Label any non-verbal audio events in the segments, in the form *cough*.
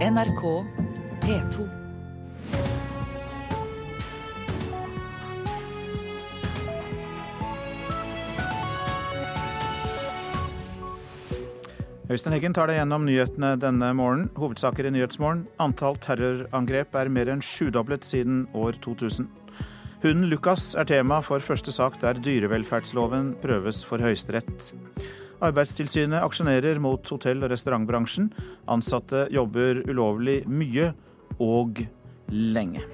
NRK P2. Øystein Heggen tar deg gjennom nyhetene denne morgenen. Hovedsaker i Nyhetsmorgen. Antall terrorangrep er mer enn sjudoblet siden år 2000. Hunden Lukas er tema for første sak der dyrevelferdsloven prøves for Høyesterett. Arbeidstilsynet aksjonerer mot hotell- og restaurantbransjen. Ansatte jobber ulovlig mye og lenge.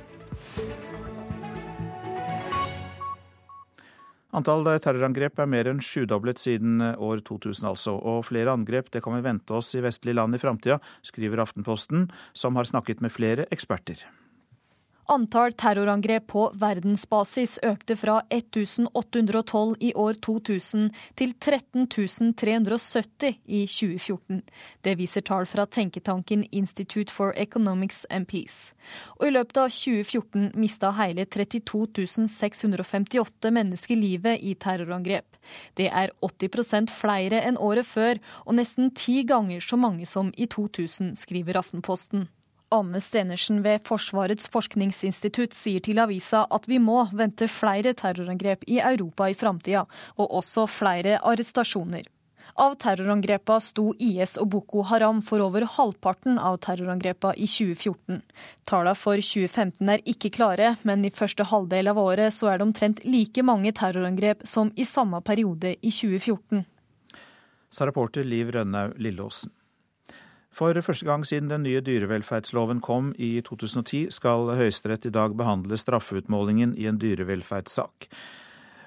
Antall terrorangrep er mer enn sjudoblet siden år 2000, altså. Og flere angrep det kan vi vente oss i vestlige land i framtida, skriver Aftenposten, som har snakket med flere eksperter. Antall terrorangrep på verdensbasis økte fra 1812 i år 2000 til 13370 i 2014. Det viser tall fra tenketanken Institute for Economics and Peace. Og i løpet av 2014 mista hele 32 658 mennesker livet i terrorangrep. Det er 80% flere enn året før, og nesten ti ganger så mange som i 2000, skriver Aftenposten. Anne Stenersen ved Forsvarets forskningsinstitutt sier til avisa at vi må vente flere terrorangrep i Europa i framtida, og også flere arrestasjoner. Av terrorangrepene sto IS og Boko Haram for over halvparten av terrorangrepene i 2014. Tallene for 2015 er ikke klare, men i første halvdel av året så er det omtrent like mange terrorangrep som i samme periode i 2014. Sa reporter Liv Rønnaug Lilleåsen. For første gang siden den nye dyrevelferdsloven kom i 2010, skal Høyesterett i dag behandle straffeutmålingen i en dyrevelferdssak.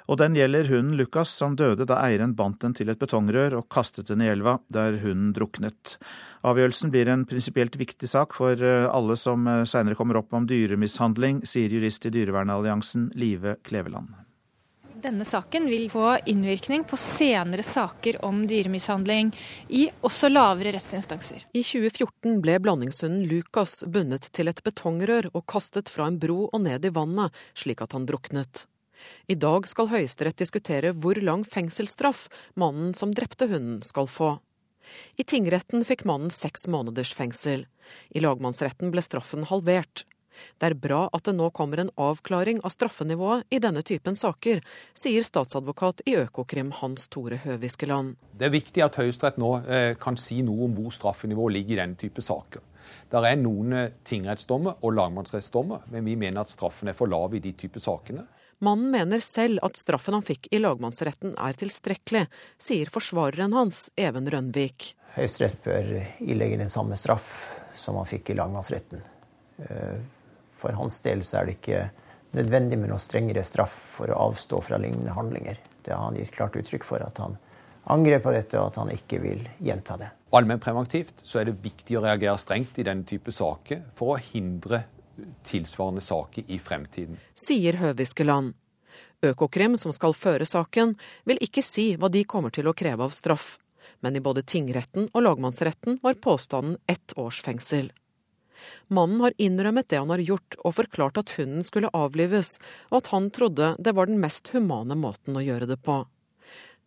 Og den gjelder hunden Lukas, som døde da eieren bandt den til et betongrør og kastet den i elva, der hunden druknet. Avgjørelsen blir en prinsipielt viktig sak for eh, alle som eh, seinere kommer opp om dyremishandling, sier jurist i Dyrevernalliansen Live Kleveland. Denne saken vil få innvirkning på senere saker om dyremishandling i også lavere rettsinstanser. I 2014 ble blandingshunden Lukas bundet til et betongrør og kastet fra en bro og ned i vannet, slik at han druknet. I dag skal Høyesterett diskutere hvor lang fengselsstraff mannen som drepte hunden, skal få. I tingretten fikk mannen seks måneders fengsel. I lagmannsretten ble straffen halvert. Det er bra at det nå kommer en avklaring av straffenivået i denne typen saker, sier statsadvokat i Økokrim Hans Tore Høviskeland. Det er viktig at Høyesterett nå eh, kan si noe om hvor straffenivået ligger i denne type saker. Det er noen eh, tingrettsdommer og lagmannsrettsdommer, men vi mener at straffen er for lav i de type sakene. Mannen mener selv at straffen han fikk i lagmannsretten er tilstrekkelig, sier forsvareren hans, Even Rønvik. Høyesterett bør ilegge den samme straff som han fikk i lagmannsretten. For hans del så er det ikke nødvendig med noe strengere straff for å avstå fra lignende handlinger. Det har han gitt klart uttrykk for, at han angrer på dette, og at han ikke vil gjenta det. Allmennpreventivt så er det viktig å reagere strengt i denne type saker for å hindre tilsvarende saker i fremtiden. Sier Høviskeland. Økokrim, som skal føre saken, vil ikke si hva de kommer til å kreve av straff. Men i både tingretten og lagmannsretten var påstanden ett års fengsel. Mannen har innrømmet det han har gjort, og forklart at hunden skulle avlives, og at han trodde det var den mest humane måten å gjøre det på.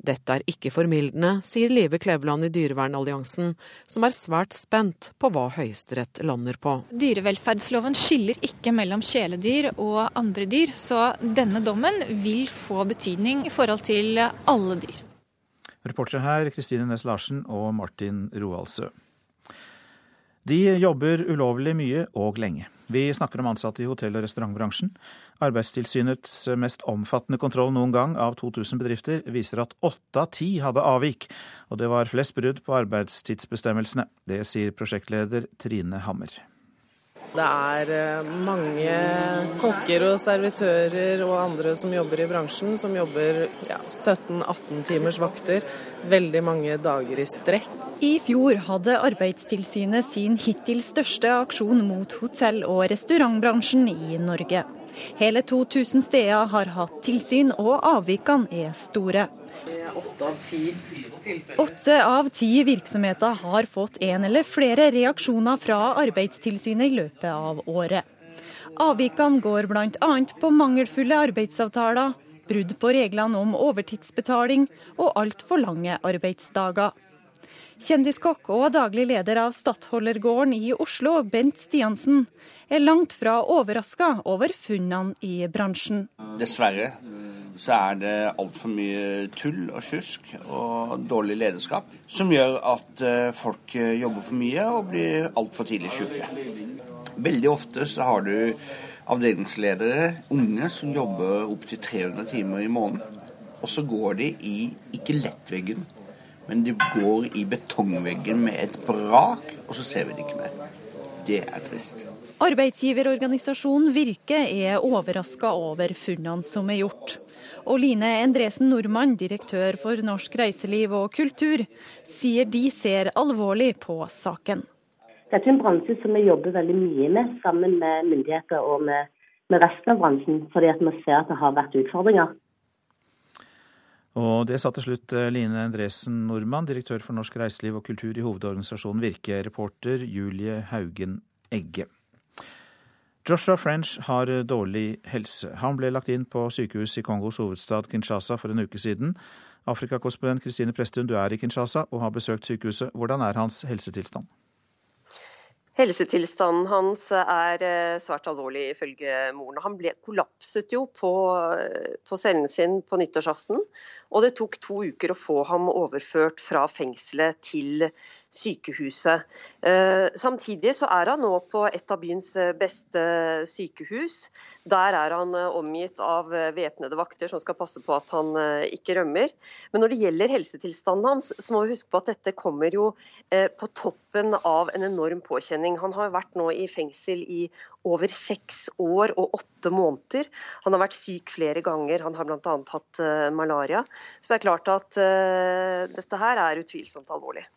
Dette er ikke formildende, sier Live Kleveland i Dyrevernalliansen, som er svært spent på hva Høyesterett lander på. Dyrevelferdsloven skiller ikke mellom kjæledyr og andre dyr, så denne dommen vil få betydning i forhold til alle dyr. Reportere her Kristine Næss Larsen og Martin Roaldsø. De jobber ulovlig mye og lenge. Vi snakker om ansatte i hotell- og restaurantbransjen. Arbeidstilsynets mest omfattende kontroll noen gang av 2000 bedrifter viser at åtte av ti hadde avvik, og det var flest brudd på arbeidstidsbestemmelsene. Det sier prosjektleder Trine Hammer. Det er eh, mange kokker og servitører og andre som jobber i bransjen, som jobber ja, 17-18 timers vakter, veldig mange dager i strekk. I fjor hadde Arbeidstilsynet sin hittil største aksjon mot hotell- og restaurantbransjen i Norge. Hele 2000 steder har hatt tilsyn, og avvikene er store. Åtte av ti Åtte av ti virksomheter har fått en eller flere reaksjoner fra Arbeidstilsynet i løpet av året. Avvikene går bl.a. på mangelfulle arbeidsavtaler, brudd på reglene om overtidsbetaling og altfor lange arbeidsdager. Kjendiskokk og daglig leder av Stadholdergården i Oslo, Bent Stiansen, er langt fra overraska over funnene i bransjen. Dessverre så er det altfor mye tull og sjusk og dårlig lederskap som gjør at eh, folk eh, jobber for mye og blir altfor tidlig syke. Veldig ofte så har du avdelingsledere, unge, som jobber opptil 300 timer i måneden. Og så går de i ikke lettveggen, men de går i betongveggen med et brak, og så ser vi det ikke mer. Det er trist. Arbeidsgiverorganisasjonen Virke er overraska over funnene som er gjort. Og Line Endresen Nordmann, direktør for Norsk reiseliv og kultur, sier de ser alvorlig på saken. Dette er en bransje som vi jobber veldig mye med sammen med myndigheter og med, med resten av bransjen, fordi vi ser at det har vært utfordringer. Og det sa til slutt eh, Line Endresen Nordmann, direktør for Norsk reiseliv og kultur i hovedorganisasjonen Virke, reporter Julie Haugen Egge. Joshua French har dårlig helse. Han ble lagt inn på sykehus i Kongos hovedstad Kinshasa for en uke siden. Afrikakorrespondent Kristine Presttun, du er i Kinshasa og har besøkt sykehuset. Hvordan er hans helsetilstand? Helsetilstanden hans er eh, svært alvorlig, ifølge moren. Han ble, kollapset jo på, på cellen sin på nyttårsaften. Og det tok to uker å få ham overført fra fengselet til sykehuset. Eh, samtidig så er han nå på et av byens eh, beste sykehus. Der er han eh, omgitt av væpnede vakter som skal passe på at han ikke rømmer. Men når det gjelder helsetilstanden hans, så må vi huske på at dette kommer jo på toppen av en enorm påkjenning. Han har vært nå i fengsel i over seks år og åtte måneder. Han har vært syk flere ganger, han har bl.a. hatt malaria. Så det er klart at dette her er utvilsomt alvorlig.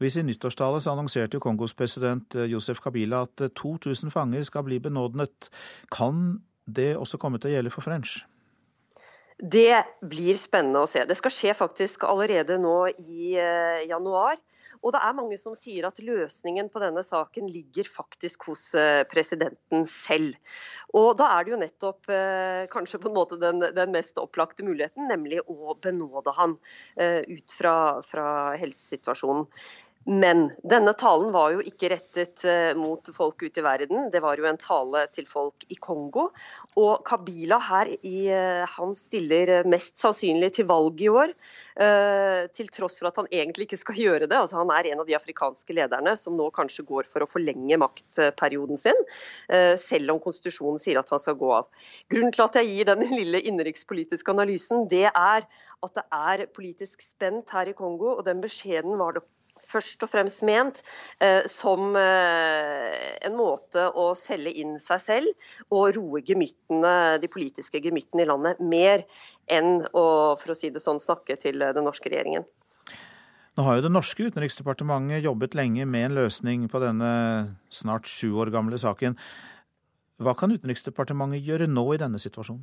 I sin nyttårstale så annonserte jo Kongos president eh, Josef Kabila at 2000 eh, fanger skal bli benådnet. Kan det også komme til å gjelde for French? Det blir spennende å se. Det skal skje faktisk allerede nå i eh, januar. Og det er mange som sier at løsningen på denne saken ligger faktisk hos eh, presidenten selv. Og da er det jo nettopp eh, kanskje på en måte den, den mest opplagte muligheten, nemlig å benåde han eh, ut fra, fra helsesituasjonen. Men denne talen var jo ikke rettet eh, mot folk ute i verden, det var jo en tale til folk i Kongo. Og Kabila her i, eh, han stiller mest sannsynlig til valg i år, eh, til tross for at han egentlig ikke skal gjøre det. Altså, han er en av de afrikanske lederne som nå kanskje går for å forlenge maktperioden sin, selv om konstitusjonen sier at han skal gå av. Grunnen til at jeg gir den *laughs* lille innenrikspolitiske analysen, det er at det er politisk spent her i Kongo, og den beskjeden var det først og fremst ment eh, som eh, en måte å selge inn seg selv og roe gemyttene, de politiske gemyttene i landet mer enn å for å si det sånn, snakke til den norske regjeringen. Nå har jo Det norske utenriksdepartementet jobbet lenge med en løsning på denne snart sju år gamle saken. Hva kan Utenriksdepartementet gjøre nå i denne situasjonen?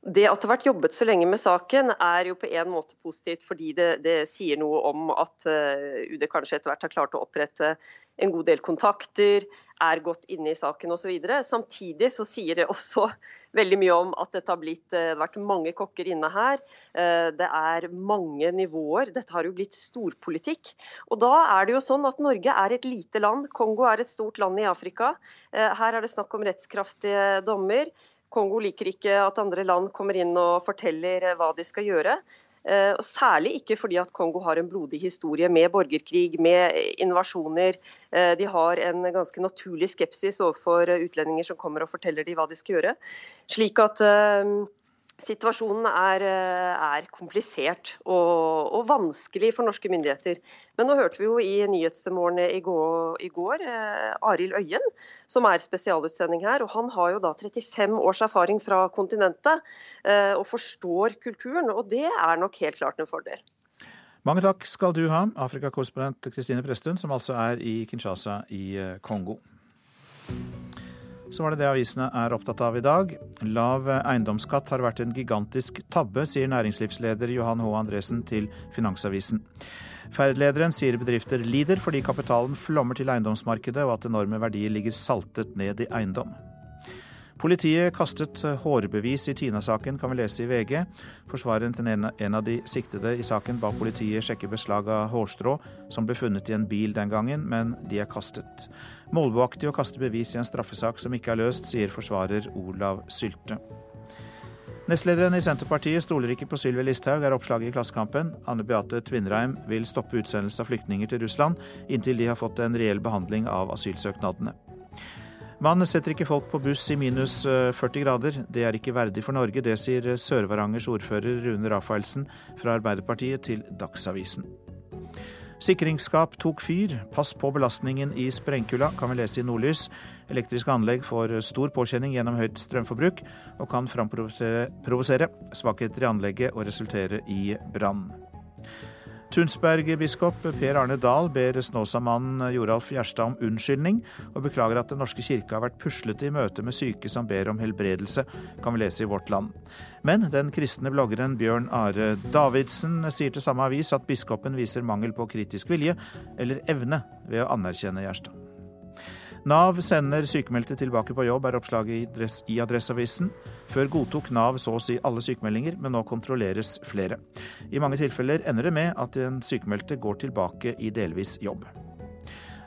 Det at det har vært jobbet så lenge med saken er jo på en måte positivt, fordi det, det sier noe om at eh, UD kanskje etter hvert har klart å opprette en god del kontakter, er godt inne i saken osv. Samtidig så sier det også *laughs* veldig mye om at det har, blitt, eh, det har vært mange kokker inne her. Eh, det er mange nivåer. Dette har jo blitt storpolitikk. Og da er det jo sånn at Norge er et lite land. Kongo er et stort land i Afrika. Her er det snakk om rettskraftige dommer. Kongo liker ikke at andre land kommer inn og forteller eh, hva de skal gjøre. Eh, og Særlig ikke fordi at Kongo har en blodig historie med borgerkrig, med invasjoner. Eh, de har en ganske naturlig skepsis overfor utlendinger som kommer og forteller dem hva de skal gjøre. Slik at Situasjonen er, eh, er komplisert og, og, vanskelig for norske myndigheter. Men nå hørte vi jo i Nyhetsmorgen i går, i går eh, Arild Øyen, som er spesialutsending her. og Han har jo da 35 års erfaring fra kontinentet eh, og forstår kulturen. Og det er nok helt klart en fordel. Mange takk skal du ha, Afrikakorrespondent Kristine Presttun, som altså er i Kinshasa i eh, Kongo. Så var det det avisene er opptatt av i dag. Lav eiendomsskatt har vært en gigantisk tabbe, sier næringslivsleder Johan H. Andresen til Finansavisen. Ferd-lederen sier bedrifter lider fordi kapitalen flommer til eiendomsmarkedet, og at enorme verdier ligger saltet ned i eiendom. Politiet kastet hårbevis i Tina-saken, kan vi lese i VG. Forsvareren til en av de siktede i saken ba politiet sjekke beslag av hårstrå som ble funnet i en bil den gangen, men de er kastet. Målbeaktig å kaste bevis i en straffesak som ikke er løst, sier forsvarer Olav Sylte. Nestlederen i Senterpartiet stoler ikke på Sylvi Listhaug, er oppslaget i Klassekampen. Anne Beate Tvinnereim vil stoppe utsendelse av flyktninger til Russland inntil de har fått en reell behandling av asylsøknadene. Man setter ikke folk på buss i minus 40 eh, grader. Det er ikke verdig for Norge. Det sier Sør-Varangers ordfører Rune Rafaelsen fra Arbeiderpartiet til Dagsavisen. Sikringsskap tok fyr. Pass på belastningen i sprengkulda, kan vi lese i Nordlys. Elektriske anlegg får stor påkjenning gjennom høyt strømforbruk, og kan framprovosere svakheter i anlegget og resultere i brann. Tunsberg-biskop Per Arne Dahl ber Snåsamannen Joralf Gjerstad om unnskyldning, og beklager at Den norske kirke har vært puslete i møte med syke som ber om helbredelse, kan vi lese i Vårt Land. Men den kristne bloggeren Bjørn Are Davidsen sier til samme avis at biskopen viser mangel på kritisk vilje eller evne ved å anerkjenne Gjerstad. Nav sender sykemeldte tilbake på jobb, er oppslaget i Adresseavisen. Før godtok Nav så å si alle sykemeldinger, men nå kontrolleres flere. I mange tilfeller ender det med at den sykemeldte går tilbake i delvis jobb.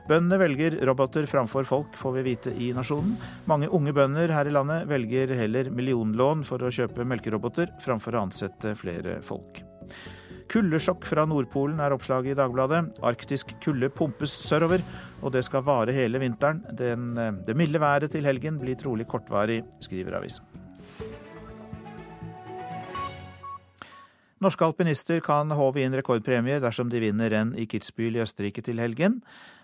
Bøndene velger roboter framfor folk, får vi vite i Nasjonen. Mange unge bønder her i landet velger heller millionlån for å kjøpe melkeroboter framfor å ansette flere folk. Kuldesjokk fra Nordpolen er oppslaget i Dagbladet. Arktisk kulde pumpes sørover, og det skal vare hele vinteren. Den, eh, det milde været til helgen blir trolig kortvarig, skriver avisa. Norske alpinister kan håve inn rekordpremier dersom de vinner renn i Kitzbühel i Østerrike til helgen.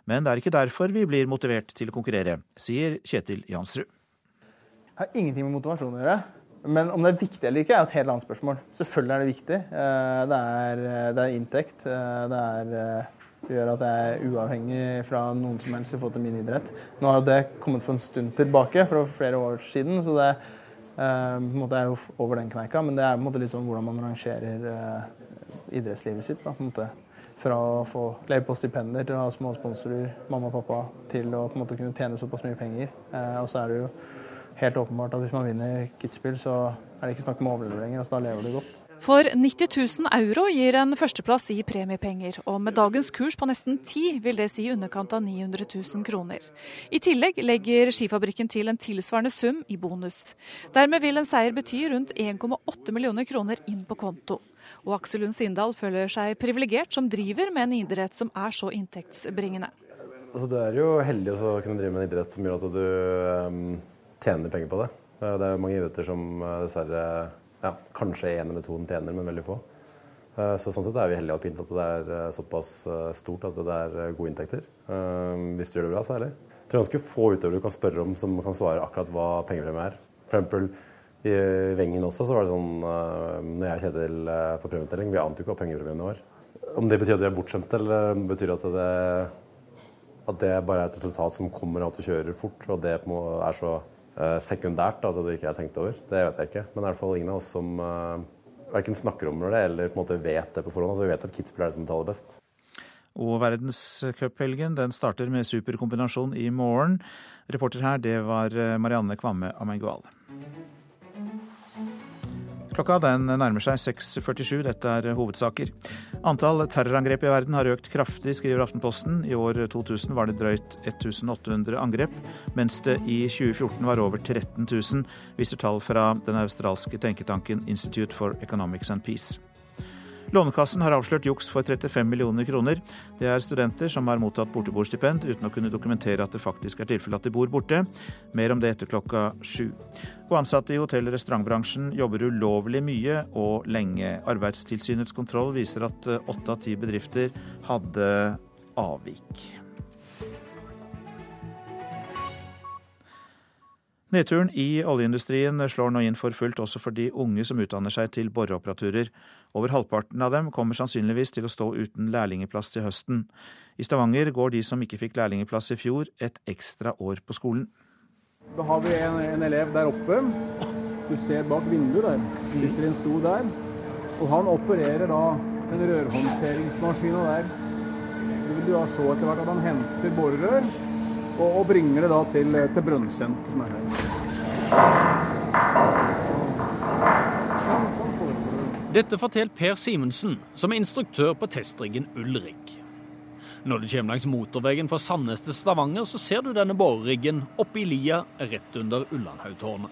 Men det er ikke derfor vi blir motivert til å konkurrere, sier Kjetil Jansrud. Det har ingenting med motivasjon å gjøre. Men om det er viktig eller ikke, er et helt annet spørsmål. Selvfølgelig er det viktig. Eh, det er, eh, det er inntekt. Eh, det, er, det, gjør at jeg er uavhengig fra noen som helst i forhold til min idrett. Nå har det kommet for en stund tilbake, for flere år siden, så det er jo over den kneika. Men det er på en måte litt sånn hvordan man rangerer idrettslivet sitt. Da, på en måte. Fra å få leve på stipender til å ha små sponsorer, mamma og pappa, til å på en måte kunne tjene såpass mye penger. Og så er det jo helt åpenbart at hvis man vinner Kitzbühel, så er det ikke snakk om å overleve lenger. Altså, da lever du godt. For 90 000 euro gir en førsteplass i premiepenger, og med dagens kurs på nesten 10 vil det si i underkant av 900 000 kroner. I tillegg legger Skifabrikken til en tilsvarende sum i bonus. Dermed vil en seier bety rundt 1,8 millioner kroner inn på konto. Og Aksel Lund Sindal føler seg privilegert som driver med en idrett som er så inntektsbringende. Altså, du er jo heldig å kunne drive med en idrett som gjør at du um tjener penger på det. Det er mange idretter som eh, dessverre ja, kanskje én eller to tjener, men veldig få. Eh, så Sånn sett er vi heldige alpint at det er eh, såpass stort at det er gode inntekter. Hvis du gjør det bra, særlig. Jeg tror ganske få utøvere du kan spørre om som kan svare akkurat hva pengepremie er. For eksempel i Wengen også så var det sånn Når jeg og Kjetil på premieutdeling, vi ante jo ikke hva pengepremien var. Om det betyr at vi er bortskjemte, eller betyr at det, at det bare er et resultat som kommer av at du kjører fort, og det er så sekundært, altså det ikke jeg tenkte tenkt over. Det vet jeg ikke. Men det er i hvert fall ingen av oss som uh, eh, verken snakker om det eller på en måte vet det på forhånd. Altså vi vet at Kitzbühel er det som betaler best. Og verdenscuphelgen den starter med superkombinasjon i morgen. Reporter her, det var eh, Marianne Kvamme Amengual. Klokka den nærmer seg 6.47. Dette er hovedsaker. Antall terrorangrep i verden har økt kraftig, skriver Aftenposten. I år 2000 var det drøyt 1800 angrep, mens det i 2014 var over 13 000, viser tall fra den australske tenketanken Institute for Economics and Peace. Lånekassen har avslørt juks for 35 millioner kroner. Det er studenter som har mottatt borteboerstipend uten å kunne dokumentere at det faktisk er tilfelle at de bor borte. Mer om det etter klokka sju. Og ansatte i hotell- og restaurantbransjen jobber ulovlig mye og lenge. Arbeidstilsynets kontroll viser at åtte av ti bedrifter hadde avvik. Nedturen i oljeindustrien slår nå inn for fullt også for de unge som utdanner seg til boreoperatører. Over halvparten av dem kommer sannsynligvis til å stå uten lærlingeplass til høsten. I Stavanger går de som ikke fikk lærlingeplass i fjor, et ekstra år på skolen. Da har vi en, en elev der oppe. Du ser bak vinduet der. Sitter en stol der. Og han opererer da den rørhåndteringsmaskina der. Du vil da se etter hvert at han henter borerør og, og bringer det da til, til brønnsenteret som er her. Dette forteller Per Simensen, som er instruktør på testriggen Ulrik. Når du kommer langs motorveien fra Sandnes til Stavanger, så ser du denne boreriggen oppe i lia rett under Ullandhaugtårnet.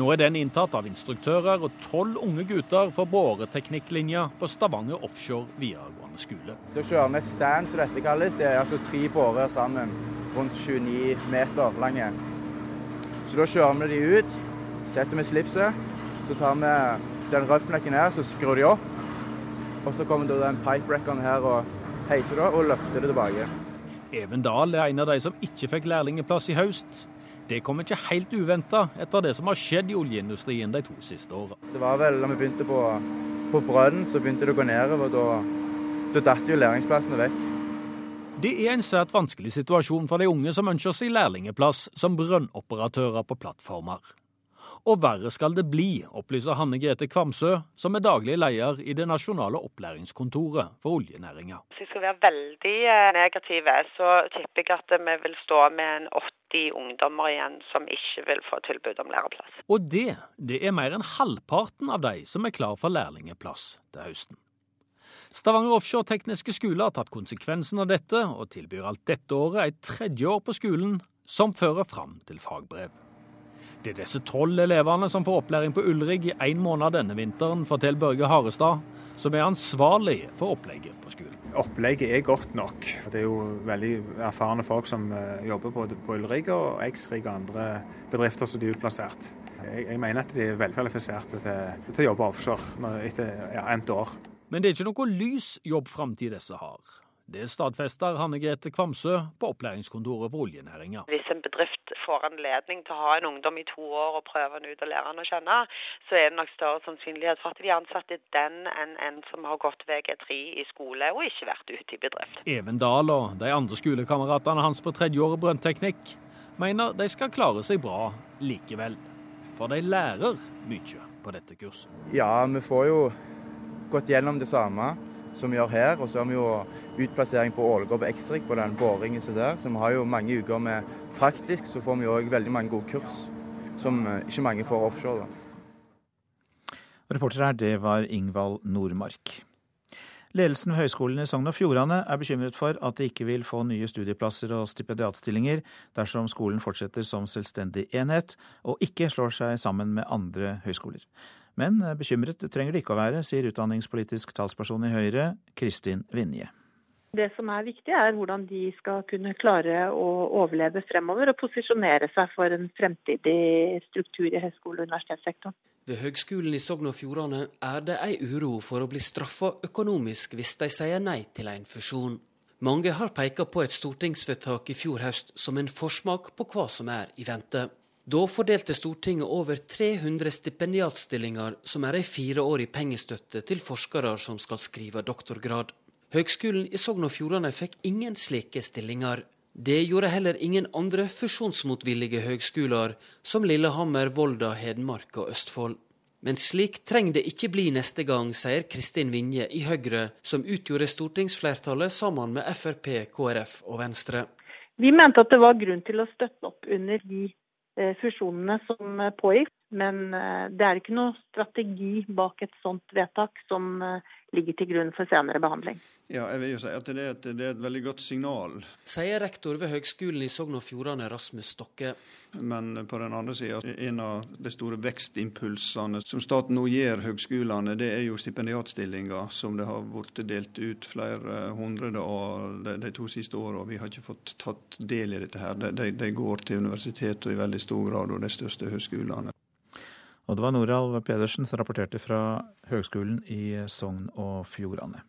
Nå er den inntatt av instruktører og tolv unge gutter for boreteknikklinja på Stavanger offshore videregående skole. Da kjører vi et stand, som dette kalles. Det er altså tre bårer sammen, rundt 29 meter lange. Så da kjører vi de ut, setter vi slipset, så tar vi den røffnekken her, så skrur de opp. Og så kommer det den pipebrekkeren her og heiser det og løfter det tilbake. Even Dahl er en av de som ikke fikk lærlingeplass i høst. Det kom ikke helt uventa etter det som har skjedd i oljeindustrien de to siste åra. Det var vel da vi begynte på, på brønnen, så begynte det å gå nedover. Da, da datt jo læringsplassene vekk. Det er en svært vanskelig situasjon for de unge som ønsker seg lærlingeplass som brønnoperatører på plattformer. Og verre skal det bli, opplyser Hanne Grete Kvamsø, som er daglig leder i det nasjonale opplæringskontoret for oljenæringa. Hvis vi skal være veldig eh, negative, så tipper jeg at vi vil stå med en 80 ungdommer igjen som ikke vil få tilbud om læreplass. Og det, det er mer enn halvparten av de som er klar for lærlingeplass til høsten. Stavanger Offshore Tekniske Skole har tatt konsekvensen av dette, og tilbyr alt dette året et tredje år på skolen som fører fram til fagbrev. Det er disse tolv elevene som får opplæring på Ulrig i én måned denne vinteren, forteller Børge Harestad, som er ansvarlig for opplegget på skolen. Opplegget er godt nok. Det er jo veldig erfarne folk som eh, jobber både på Ulrig og Eksrig og andre bedrifter som de er utplassert. Jeg, jeg mener at de er velkvalifiserte til, til å jobbe offshore etter ja, endt år. Men det er ikke noe lys jobbframtid disse har. Det stadfester Hanne Grete Kvamsø på opplæringskontoret for oljenæringa. Hvis en bedrift får anledning til å ha en ungdom i to år og prøve han ut og lære han å kjenne, så er det nok større sannsynlighet for at de ansetter den enn en som har gått VG3 i skole og ikke vært ute i bedrift. Even Dahl og de andre skolekameratene hans på tredjeåret brønnteknikk mener de skal klare seg bra likevel. For de lærer mye på dette kurset. Ja, vi får jo gått gjennom det samme som vi gjør her. Og så har vi jo utplassering på Ålgård på Eksrik på den boringen som der. Så vi har jo mange uker med praktisk, så får vi òg veldig mange gode kurs som eh, ikke mange får offshore. Da. Reporter her, det var Ingvald Nordmark. Ledelsen ved Høgskolen i Sogn og Fjordane er bekymret for at de ikke vil få nye studieplasser og stipendiatstillinger dersom skolen fortsetter som selvstendig enhet og ikke slår seg sammen med andre høyskoler. Men bekymret trenger de ikke å være, sier utdanningspolitisk talsperson i Høyre, Kristin Vinje. Det som er viktig, er hvordan de skal kunne klare å overleve fremover og posisjonere seg for en fremtidig struktur i høyskole- og universitetssektoren. Ved Høgskolen i Sogn og Fjordane er det ei uro for å bli straffa økonomisk hvis de sier nei til en fusjon. Mange har peka på et stortingsvedtak i fjor høst som en forsmak på hva som er i vente. Da fordelte Stortinget over 300 stipendiatstillinger, som er ei fireårig pengestøtte til forskere som skal skrive doktorgrad. Høgskolen i Sogn og Fjordane fikk ingen slike stillinger. Det gjorde heller ingen andre fusjonsmotvillige høgskoler, som Lillehammer, Volda, Hedmark og Østfold. Men slik trenger det ikke bli neste gang, sier Kristin Vinje i Høyre, som utgjorde stortingsflertallet sammen med Frp, KrF og Venstre. Vi mente at det var grunn til å støtte opp under de Eh, fusjonene som eh, pågikk. Men eh, det er ikke noe strategi bak et sånt vedtak som ligger til grunn for senere behandling. Ja, jeg vil jo si at det er, et, det er et veldig godt signal. Sier rektor ved Høgskolen i Sogn og Fjordane, Rasmus Stokke. Men på den andre sida, en av de store vekstimpulsene som staten nå gir høgskolene, det er jo stipendiatstillinger som det har blitt delt ut flere hundre av de, de, to siste åra. Vi har ikke fått tatt del i dette her. De, de går til universitetet i veldig stor grad, og de største høgskolene. Og det var Noralv Pedersen som rapporterte fra Høgskolen i Sogn og Fjordane.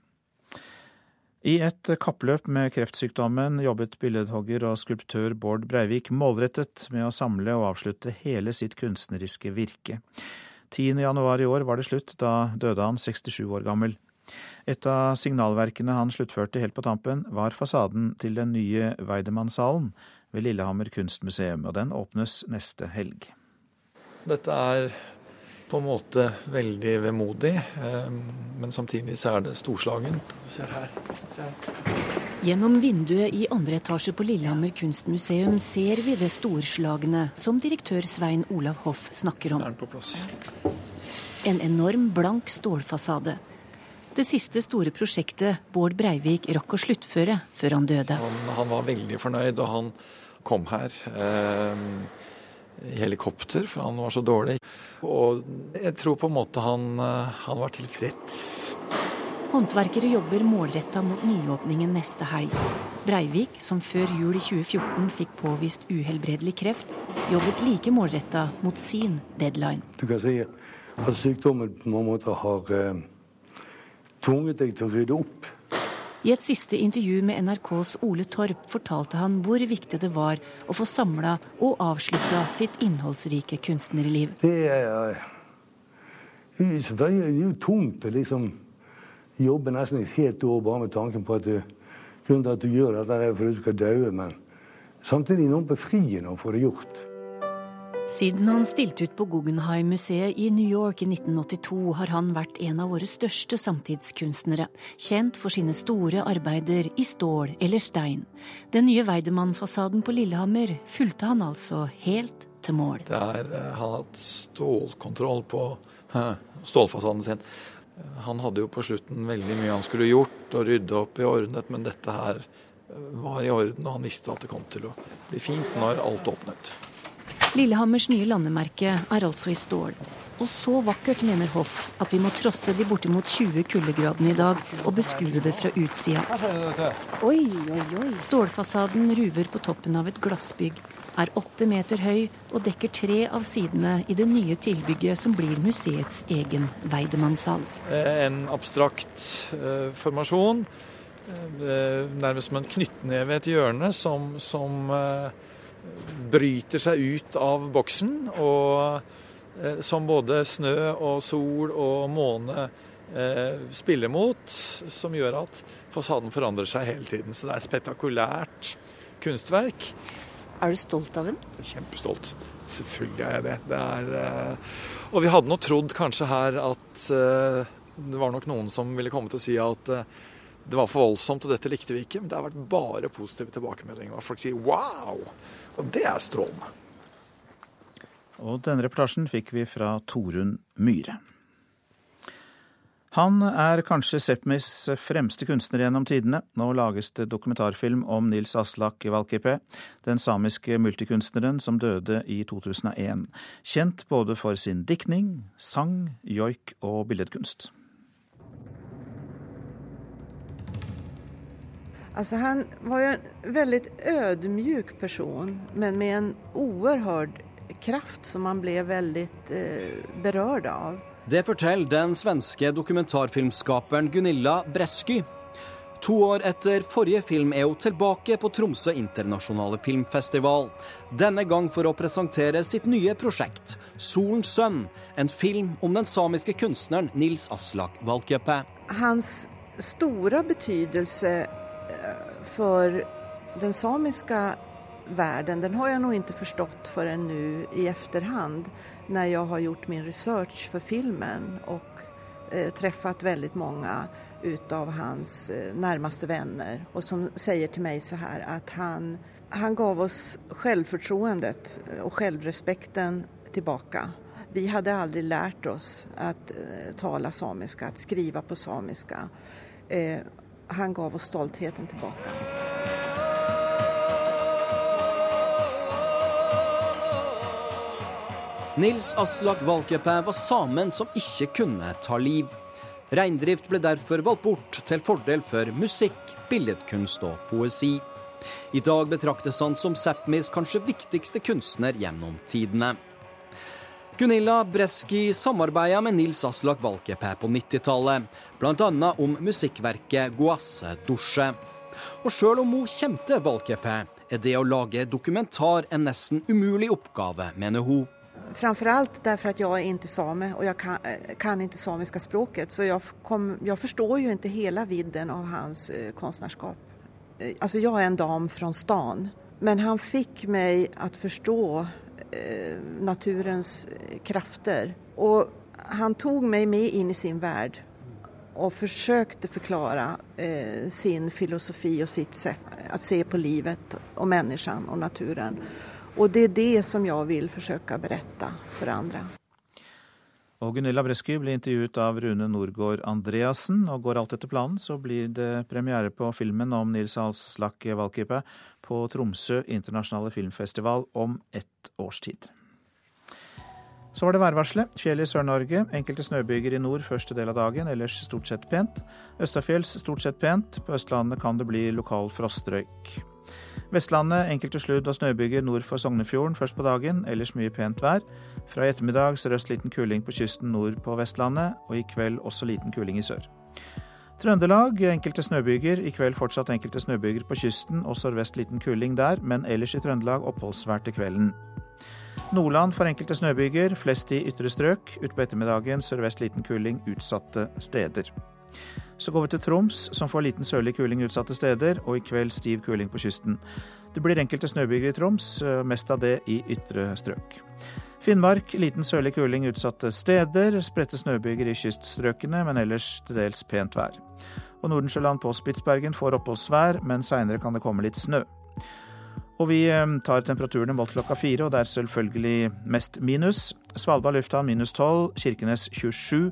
I et kappløp med kreftsykdommen jobbet billedhogger og skulptør Bård Breivik målrettet med å samle og avslutte hele sitt kunstneriske virke. 10. januar i år var det slutt, da døde han 67 år gammel. Et av signalverkene han sluttførte helt på tampen, var fasaden til den nye Weidemannshallen ved Lillehammer kunstmuseum, og den åpnes neste helg. Dette er på en måte veldig vemodig, eh, men samtidig så er det storslagent. Se her. Se her. Gjennom vinduet i andre etasje på Lillehammer kunstmuseum ser vi det storslagne som direktør Svein Olav Hoff snakker om. En enorm blank stålfasade. Det siste store prosjektet Bård Breivik rakk å sluttføre før han døde. Han, han var veldig fornøyd, og han kom her eh, helikopter, for han var så dårlig. Og jeg tror på en måte han, eh, han var tilfreds. Håndverkere jobber målretta mot nyåpningen neste helg. Breivik, som før jul i 2014 fikk påvist uhelbredelig kreft, jobbet like målretta mot sin deadline. Du kan si at sykdommen på mange måter har eh, tvunget deg til å rydde opp. I et siste intervju med NRKs Ole Torp fortalte han hvor viktig det var å få samla og avslutta sitt innholdsrike kunstnerliv. Det er, det er jo tungt å liksom jobbe nesten et helt år bare med tanken på at du, grunnen til at du gjør dette er fordi du skal dø. men samtidig noe befriende å få det gjort. Siden han stilte ut på Guggenheim-museet i New York i 1982, har han vært en av våre største samtidskunstnere, kjent for sine store arbeider i stål eller stein. Den nye Weidemann-fasaden på Lillehammer fulgte han altså helt til mål. Der har han hatt stålkontroll på eh, stålfasaden sin. Han hadde jo på slutten veldig mye han skulle gjort og rydde opp i ordnet, men dette her eh, var i orden, og han visste at det kom til å bli fint når alt åpnet. Lillehammers nye landemerke er altså i stål. Og så vakkert, mener Hoff, at vi må trosse de bortimot 20 kuldegradene i dag og beskue det fra utsida. Oi, oi, oi. Stålfasaden ruver på toppen av et glassbygg, er åtte meter høy og dekker tre av sidene i det nye tilbygget som blir museets egen Veidemannssal. En abstrakt eh, formasjon, eh, nærmest som en knyttneve i et hjørne, som, som eh, bryter seg ut av boksen, og eh, som både snø og sol og måne eh, spiller mot, som gjør at fasaden forandrer seg hele tiden. Så det er et spektakulært kunstverk. Er du stolt av den? Kjempestolt. Selvfølgelig er jeg det. det er, eh, og vi hadde nå trodd kanskje her at det var nok noen som ville komme til å si at det var for voldsomt, og dette likte vi ikke. Men det har vært bare positive tilbakemeldinger. Folk sier 'wow'. Og det er strålende. Og denne reportasjen fikk vi fra Torunn Myhre. Han er kanskje Sepmis fremste kunstner gjennom tidene. Nå lages det dokumentarfilm om Nils Aslak Valkeapää, den samiske multikunstneren som døde i 2001. Kjent både for sin diktning, sang, joik og billedkunst. Alltså han var ju en väldigt ödmjuk person men med en oerhörd kraft som man ble veldig eh, berørt av. Det forteller den svenske dokumentarfilmskaperen Gunilla Bresky. To år etter forrige film er hun tilbake på Tromsø internasjonale filmfestival. Denne gang for å presentere sitt nye prosjekt, 'Solens sønn', en film om den samiske kunstneren Nils Aslak Valkeapää. Hans store betydelse for den samiska världen, den har jag nog inte förstått förrän nu i efterhand när jag har gjort min research för filmen och eh, träffat väldigt många utav hans eh, närmaste vänner och som säger till mig så här att han, han gav oss självförtroendet och självrespekten tillbaka. Vi hade aldrig lärt oss att eh, tala samiska, att skriva på samiska. Han gav oss stoltheten tilbake. Nils Aslak Valkeapää var samen som ikke kunne ta liv. Reindrift ble derfor valgt bort til fordel for musikk, billedkunst og poesi. I dag betraktes han som Sápmis kanskje viktigste kunstner gjennom tidene. Gunilla Breski samarbeida med Nils Aslak Valkeapää på 90-tallet, bl.a. om musikkverket 'Goasse dusje'. Og sjøl om hun kjente Valkeapää, er det å lage dokumentar en nesten umulig oppgave, mener hun. Framförallt derfor at jeg er ikke same og jeg kan, kan ikke samiske språket så jeg, kom, jeg, forstår jo ikke hele vidden av hans eh, Altså, jeg er en dam fra stan men han fikk meg å forstå eh, naturens krafter Og han tog meg med inn i sin verden og forsøkte forklare eh, sin filosofi og sitt sett å se på livet og mennesket og naturen. Og det er det som jeg vil forsøke å berette for andre. Og Gunilla Bresky blir intervjuet av Rune Norgård Andreassen, og går alt etter planen, så blir det premiere på filmen om Nils Aslak Valkeapää på Tromsø internasjonale filmfestival om ett års tid. Så var det værvarselet. Fjell i Sør-Norge. Enkelte snøbyger i nord første del av dagen, ellers stort sett pent. Østafjells stort sett pent. På Østlandet kan det bli lokal frostrøyk. Vestlandet enkelte sludd- og snøbyger nord for Sognefjorden først på dagen, ellers mye pent vær. Fra i ettermiddag sørøst liten kuling på kysten nord på Vestlandet, og i kveld også liten kuling i sør. Trøndelag enkelte snøbyger, i kveld fortsatt enkelte snøbyger på kysten og sørvest liten kuling der, men ellers i Trøndelag oppholdsvært til kvelden. Nordland får enkelte snøbyger, flest i ytre strøk. Utpå ettermiddagen sørvest liten kuling utsatte steder. Så går vi til Troms, som får liten sørlig kuling utsatte steder, og i kveld stiv kuling på kysten. Det blir enkelte snøbyger i Troms, eh, mest av det i ytre strøk. Finnmark liten sørlig kuling utsatte steder, spredte snøbyger i kyststrøkene, men ellers til dels pent vær. Og Nordensjøland på Spitsbergen får oppholdsvær, men seinere kan det komme litt snø. Og vi eh, tar temperaturene målt klokka fire, og det er selvfølgelig mest minus. Svalbard lufthavn minus 12, Kirkenes 27,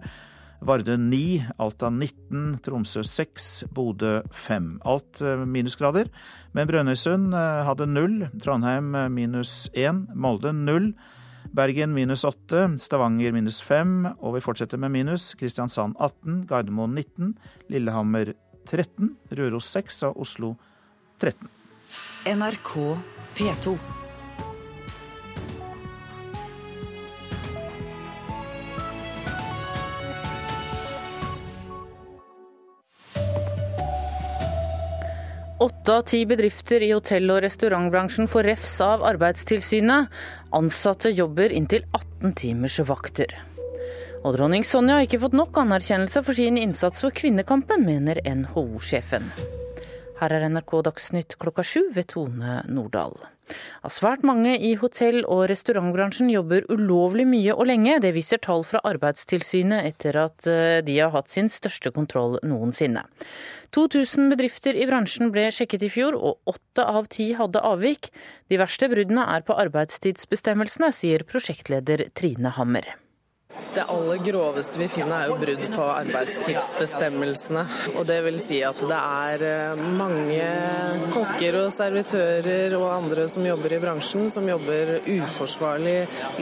Vardø 9, Alta 19, Tromsø 6, Bodø 5. Alt eh, minusgrader. Men Brønnøysund eh, hadde null, Trondheim minus 1, Molde 0. Bergen minus 8, Stavanger minus 5, og vi fortsetter med minus. Kristiansand 18, Gardermoen 19, Lillehammer 13, Røros 6 og Oslo 13. NRK P2. Åtte av ti bedrifter i hotell- og restaurantbransjen får refs av Arbeidstilsynet. Ansatte jobber inntil 18 timers vakter. Og dronning Sonja har ikke fått nok anerkjennelse for sin innsats for kvinnekampen, mener NHO-sjefen. Her er NRK Dagsnytt klokka sju ved Tone Nordahl. Svært mange i hotell- og restaurantbransjen jobber ulovlig mye og lenge. Det viser tall fra Arbeidstilsynet etter at eh, de har hatt sin største kontroll noensinne. 2000 bedrifter i bransjen ble sjekket i fjor, og åtte av ti hadde avvik. De verste bruddene er på arbeidstidsbestemmelsene, sier prosjektleder Trine Hammer. Det aller groveste vi finner er jo brudd på arbeidstidsbestemmelsene. Og det vil si at det er eh, mange kokker og servitører og andre som jobber i bransjen, som jobber uforsvarlig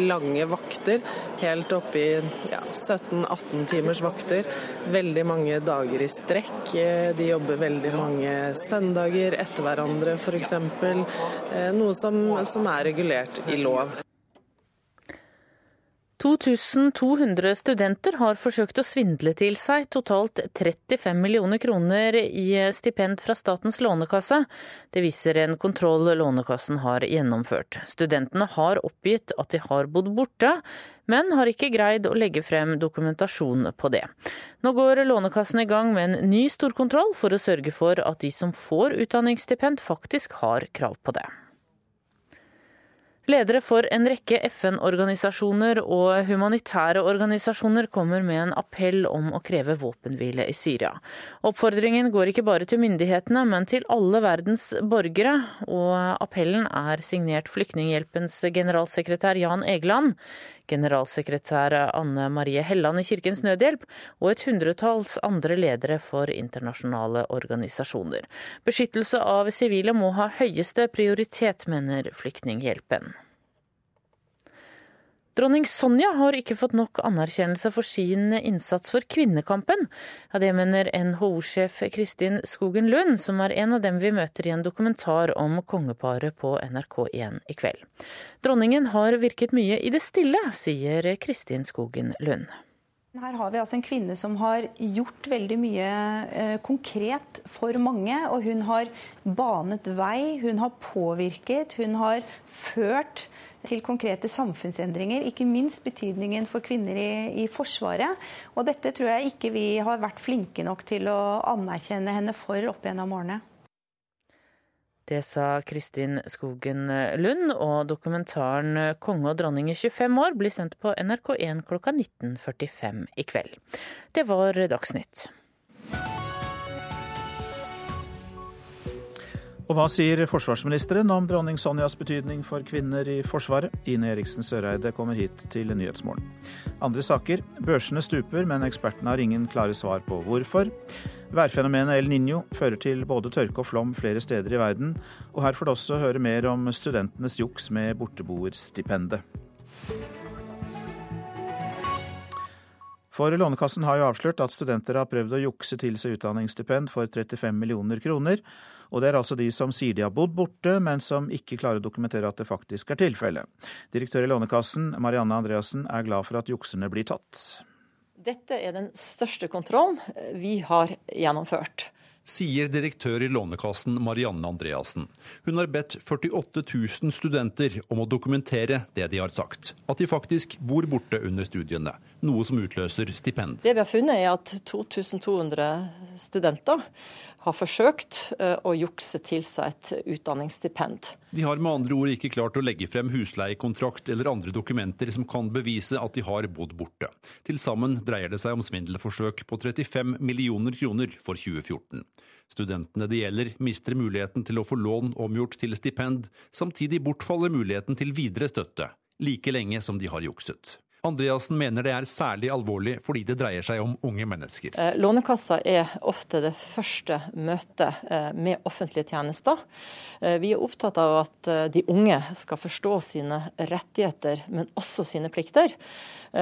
lange vakter. Helt oppe i ja, 17-18 timers vakter. Veldig mange dager i strekk. Eh, de jobber veldig mange søndager etter hverandre f.eks. Eh, noe som, som er regulert i lov. 2200 studenter har forsøkt å svindle til seg totalt 35 millioner kroner i stipend fra Statens lånekasse. Det viser en kontroll Lånekassen har gjennomført. Studentene har oppgitt at de har bodd borte, men har ikke greid å legge frem dokumentasjon på det. Nå går Lånekassen i gang med en ny storkontroll for å sørge for at de som får utdanningsstipend, faktisk har krav på det. Ledere for en rekke FN-organisasjoner og humanitære organisasjoner kommer med en appell om å kreve våpenhvile i Syria. Oppfordringen går ikke bare til myndighetene, men til alle verdens borgere, og appellen er signert Flyktninghjelpens generalsekretær Jan Egeland, generalsekretær Anne Marie Helland i Kirkens Nødhjelp og et hundretalls andre ledere for internasjonale organisasjoner. Beskyttelse av sivile må ha høyeste prioritet, mener Flyktninghjelpen. Dronning Sonja har ikke fått nok anerkjennelse for sin innsats for kvinnekampen. Ja, det mener NHO-sjef Kristin Skogen Lund, som er en av dem vi møter i en dokumentar om kongeparet på NRK1 i kveld. Dronningen har virket mye i det stille, sier Kristin Skogen Lund. Her har vi altså en kvinne som har gjort veldig mye eh, konkret for mange. Og hun har banet vei, hun har påvirket, hun har ført til konkrete samfunnsendringer. Ikke minst betydningen for kvinner i, i, Forsvaret. Og dette tror jeg ikke vi har vært flinke nok til å anerkjenne henne for opp gjennom årene. Det sa Kristin Skogen Lund, og dokumentaren 'Konge og dronning i 25 år' blir sendt på NRK1 klokka 19.45 i kveld. Det var Dagsnytt. Og hva sier forsvarsministeren om dronning Sonjas betydning for kvinner i Forsvaret? Ine Eriksen Søreide kommer hit til Nyhetsmorgen. Andre saker. Børsene stuper, men ekspertene har ingen klare svar på hvorfor. Værfenomenet El Niño fører til både tørke og flom flere steder i verden. Og her får du også høre mer om studentenes juks med borteboerstipendet. For Lånekassen har jo avslørt at studenter har prøvd å jukse til seg utdanningsstipend for 35 millioner kroner. Og det er altså de som sier de har bodd borte, men som ikke klarer å dokumentere at det faktisk er tilfellet. Direktør i Lånekassen, Marianne Andreassen, er glad for at jukserne blir tatt. Dette er den største kontrollen vi har gjennomført sier direktør i Lånekassen Marianne Andreassen. Hun har bedt 48 000 studenter om å dokumentere det de har sagt. At de faktisk bor borte under studiene, noe som utløser stipend. Det vi har funnet er at 2200 studenter har forsøkt eh, å jukse til seg et utdanningsstipend. De har med andre ord ikke klart å legge frem husleiekontrakt eller andre dokumenter som kan bevise at de har bodd borte. Til sammen dreier det seg om svindelforsøk på 35 millioner kroner for 2014. Studentene det gjelder, mister muligheten til å få lån omgjort til stipend. Samtidig bortfaller muligheten til videre støtte, like lenge som de har jukset. Andreassen mener det er særlig alvorlig fordi det dreier seg om unge mennesker. Eh, Lånekassa er ofte det første møtet eh, med offentlige tjenester. Eh, vi er opptatt av at de unge skal forstå sine rettigheter, men også sine plikter.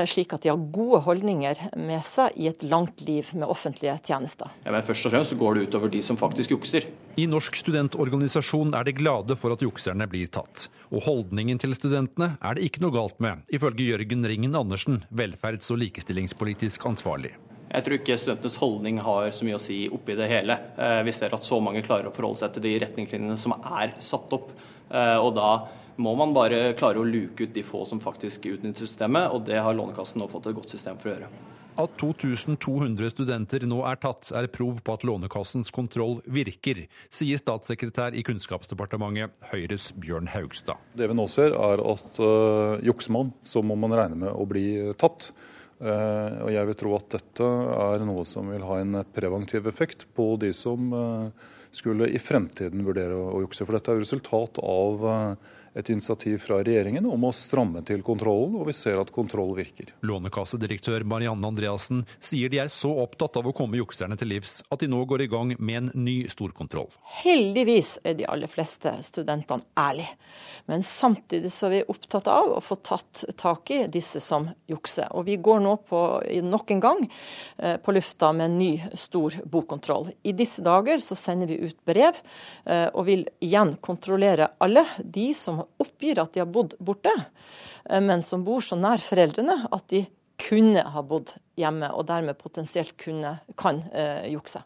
Slik at de har gode holdninger med seg i et langt liv med offentlige tjenester. Ja, men først og fremst går det utover de som faktisk jukser. I Norsk studentorganisasjon er de glade for at jukserne blir tatt. Og holdningen til studentene er det ikke noe galt med, ifølge Jørgen Ringen Andersen, velferds- og likestillingspolitisk ansvarlig. Jeg tror ikke studentenes holdning har så mye å si oppi det hele. Eh, vi ser at så mange klarer å forholde seg til de retningslinjene som er satt opp. Eh, og da må man bare klare å luke ut de få som faktisk utnytter systemet, og det har Lånekassen nå fått et godt system for å gjøre. At 2200 studenter nå er tatt, er prov på at Lånekassens kontroll virker, sier statssekretær i Kunnskapsdepartementet, Høyres Bjørn Haugstad. Det vi nå ser, er at uh, jukser man, så må man regne med å bli tatt. Uh, og jeg vil tro at dette er noe som vil ha en preventiv effekt på de som uh, skulle i fremtiden vurdere å, jukse. For dette er jo resultat av uh, et initiativ fra regjeringen om å stramme til kontrollen, og vi ser at kontroll virker. Lånekassedirektør Marianne Andreassen sier de er så opptatt av å komme jukserne til livs at de nå går i gang med en ny storkontroll. Heldigvis er de aller fleste studentene ærlige, men samtidig så er vi opptatt av å få tatt tak i disse som jukser. Og vi går nå på, nok en gang eh, på lufta med en ny stor bokkontroll. I disse dager så sender vi ut brev eh, og vil igjen kontrollere alle de som oppgir at de har bodd borte, eh, men som bor så nær foreldrene at de kunne ha bodd hjemme, og dermed potensielt kunne, kan eh, jukse.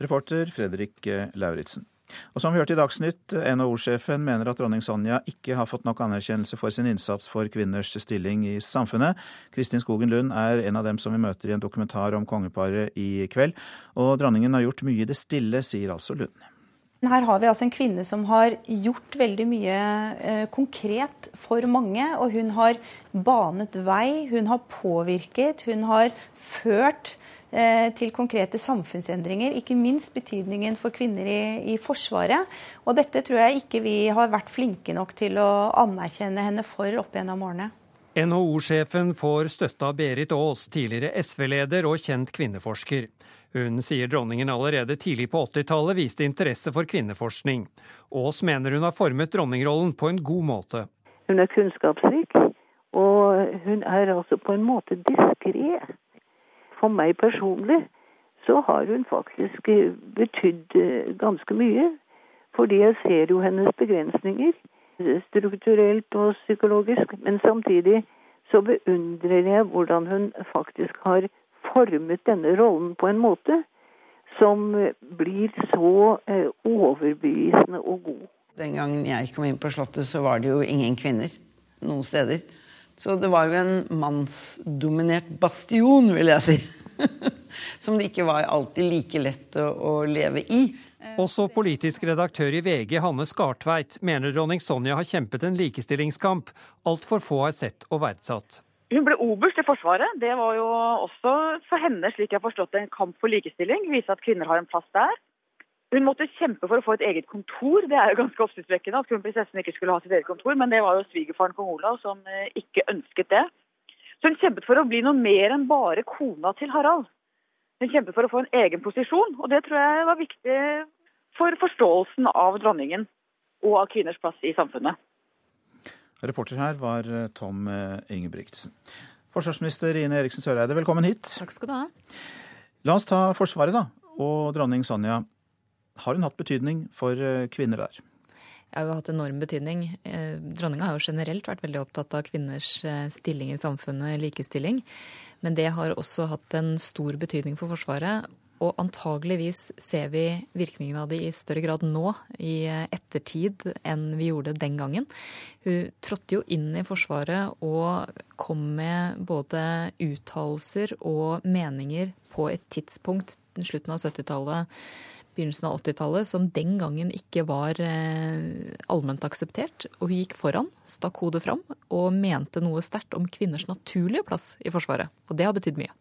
Reporter Fredrik eh, Lauritzen. Og som vi hørte i Dagsnytt, NHO-sjefen mener at dronning Sonja ikke har fått nok anerkjennelse for sin innsats for kvinners stilling i samfunnet. Kristin Skogen Lund er en av dem som vi møter i en dokumentar om kongeparet i kveld. Og dronningen har gjort mye i det stille, sier altså Lund. Her har vi altså en kvinne som har gjort veldig mye eh, konkret for mange. Og hun har banet vei, hun har påvirket, hun har ført eh, til konkrete samfunnsendringer. Ikke minst betydningen for kvinner i, i, Forsvaret. Og dette tror jeg ikke vi har vært flinke nok til å anerkjenne henne for opp gjennom årene. NHO-sjefen får støtte av Berit Aas, tidligere SV-leder og kjent kvinneforsker. Hun sier dronningen allerede tidlig på 80-tallet viste interesse for kvinneforskning. Aas mener hun har formet dronningrollen på en god måte. Hun er kunnskapsrik, og hun er altså på en måte diskré. For meg personlig så har hun faktisk betydd eh, ganske mye. Fordi jeg ser jo hennes begrensninger, strukturelt og psykologisk. Men samtidig så beundrer jeg hvordan hun faktisk har formet denne rollen på en måte som blir så eh, overbevisende og god. Den gangen jeg kom inn på Slottet, så var det jo ingen kvinner noen steder. Så det var jo en mannsdominert bastion, vil jeg si. *laughs* som det ikke var alltid like lett å, å leve i. Også politisk redaktør i VG, Hanne Skartveit, mener dronning Sonja har kjempet en likestillingskamp altfor få har sett og verdsatt. Hun ble oberst i Forsvaret. Det var jo også for henne, slik jeg har forstått en kamp for likestilling. Vise at kvinner har en plass der. Hun måtte kjempe for å få et eget kontor. Det er jo ganske oppsiktsvekkende at kronprinsessen ikke skulle ha sitt eget kontor, men det var jo svigerfaren kong Olav som eh, ikke ønsket det. Så hun kjempet for å bli noe mer enn bare kona til Harald. Hun kjempet for å få en egen posisjon, og det tror jeg var viktig for forståelsen av dronningen og av kvinners plass i samfunnet. Reporter her var eh, Tom eh, Ingebrigtsen. Forsvarsminister Ine Eriksen Søreide, velkommen hit. Takk skal du ha. La oss ta Forsvaret, da. Og dronning Sonja. Har hun hatt betydning for eh, kvinner der? Har jo hatt enorm betydning. Dronninga har jo generelt vært veldig opptatt av kvinners stilling i samfunnet, likestilling. Men det har også hatt en stor betydning for Forsvaret. Og antageligvis ser vi virkningen av det i større grad nå, i ettertid, enn vi gjorde den gangen. Hun trådte jo inn i Forsvaret og kom med både uttalelser og meninger på et tidspunkt, slutten av 70-tallet, begynnelsen av 80-tallet, som den gangen ikke var eh, allment akseptert. Og hun gikk foran, stakk hodet fram og mente noe sterkt om kvinners naturlige plass i Forsvaret. Og det har betydd mye.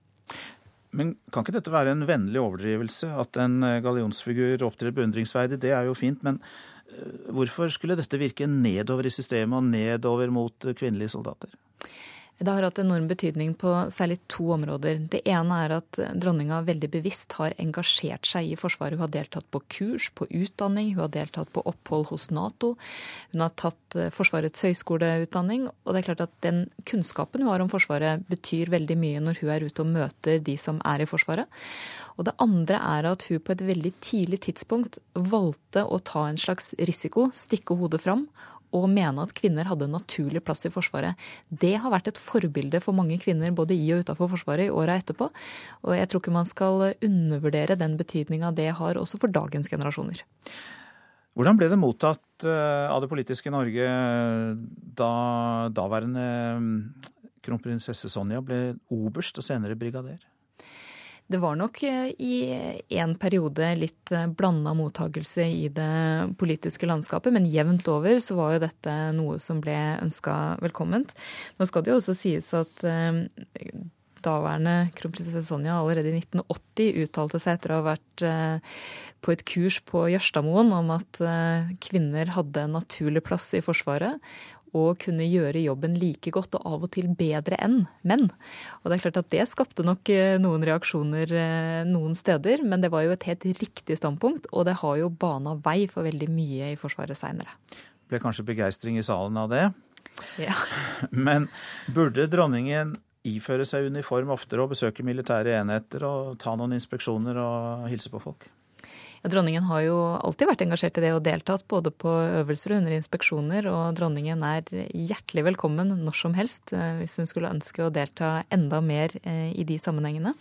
Men kan ikke dette være en vennlig overdrivelse? At en eh, gallionsfigur opptrer beundringsverdig, det er jo fint. Men eh, hvorfor skulle dette virke nedover i systemet og nedover mot kvinnelige soldater? Det har hatt enorm betydning på særlig to områder. Det ene er at dronninga veldig bevisst har engasjert seg i Forsvaret. Hun har deltatt på kurs, på utdanning, hun har deltatt på opphold hos Nato. Hun har tatt eh, Forsvarets høyskoleutdanning. Og det er klart at den kunnskapen hun har om Forsvaret, betyr veldig mye når hun er ute og møter de som er i Forsvaret. Og det andre er at hun på et veldig tidlig tidspunkt valgte å ta en slags risiko, stikke hodet fram og mene at kvinner hadde en naturlig plass i Forsvaret. Det har vært et forbilde for mange kvinner både i og utenfor Forsvaret i åra etterpå. Og jeg tror ikke man skal undervurdere den betydninga det har også for dagens generasjoner. Hvordan ble det mottatt eh, av det politiske Norge da daværende mm, kronprinsesse Sonja ble oberst og senere brigader? Det var nok eh, i en periode litt eh, blanda mottagelse i det politiske landskapet, men jevnt over så var jo dette noe som ble ønska velkomment. Nå skal det jo også sies at eh, daværende kronprinsesse Sonja allerede i 1980 uttalte seg etter å ha vært på et kurs på Jørstadmoen om at kvinner hadde en naturlig plass i Forsvaret, og kunne gjøre jobben like godt og av og til bedre enn menn. Og det er klart at det skapte nok eh, noen reaksjoner eh, noen steder, men det var jo et helt riktig standpunkt, og det har jo bana vei for veldig mye i Forsvaret seinere. Ble kanskje begeistring i salen av det? Ja. *laughs* Men burde dronningen iføre seg uniform oftere og besøke militære enheter og ta noen inspeksjoner og hilse på folk? Ja, dronningen har jo alltid vært engasjert i det og deltatt både på øvelser og under inspeksjoner. Og dronningen er hjertelig velkommen når som helst eh, hvis hun skulle ønske å delta enda mer eh, i de sammenhengene.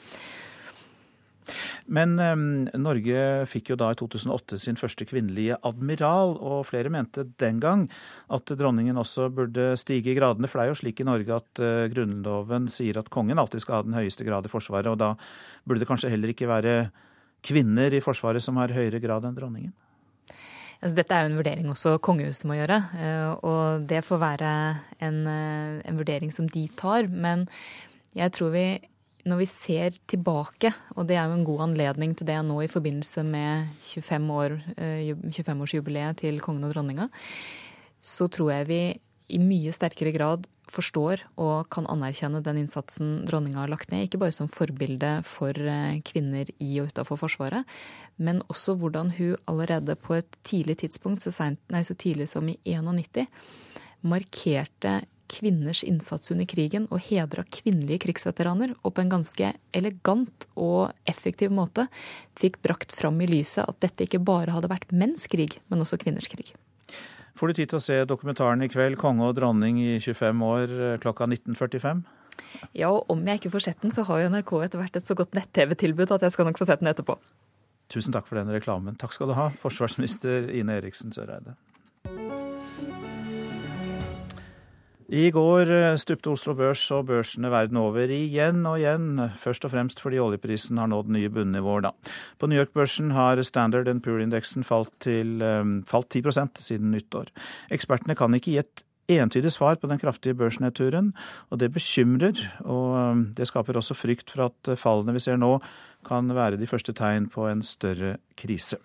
Men um, Norge fikk jo da i 2008 sin første kvinnelige admiral, og flere mente den gang at dronningen også burde stige i gradene. For det er jo slik i Norge at uh, Grunnloven sier at kongen alltid skal ha den høyeste grad i Forsvaret, og da burde det kanskje heller ikke være kvinner i Forsvaret som har høyere grad enn dronningen? Altså, dette er jo en vurdering også kongehuset må gjøre, eh, og det får være en, eh, en, vurdering som de tar. Men jeg tror vi, når vi ser tilbake, og det er jo en god anledning til det nå i forbindelse med 25 år, 25-årsjubileet eh, til kongen og dronninga, så tror jeg vi i mye sterkere grad forstår og kan anerkjenne den innsatsen dronninga har lagt ned. Ikke bare som forbilde for eh, kvinner i og utafor Forsvaret, men også hvordan hun allerede på et tidlig tidspunkt, så, sent, nei, så tidlig som i 91, markerte kvinners innsats under krigen og hedra kvinnelige krigsveteraner, og på en ganske elegant og effektiv måte fikk brakt fram i lyset at dette ikke bare hadde vært menns krig, men også kvinners krig får du tid til å se dokumentaren i kveld, 'Konge og dronning i 25 år', eh, klokka 19.45? Ja, og om jeg ikke får sett den, så har jo NRK etter hvert et så godt nett-TV-tilbud at jeg skal nok få sett den etterpå. Tusen takk for den reklamen. Takk skal du ha, forsvarsminister Ine Eriksen Søreide. I går eh, stupte Oslo Børs og børsene verden over igjen og igjen, først og fremst fordi oljeprisen har nådd nye bunnivåer. Da. På New York-børsen har Standard Poor-indeksen falt, um, falt 10% siden nyttår. Ekspertene kan ikke gi et entydig svar på den kraftige børsnedturen, og det bekymrer. Og det skaper også frykt for at fallene vi ser nå, kan være de første tegn på en større krise.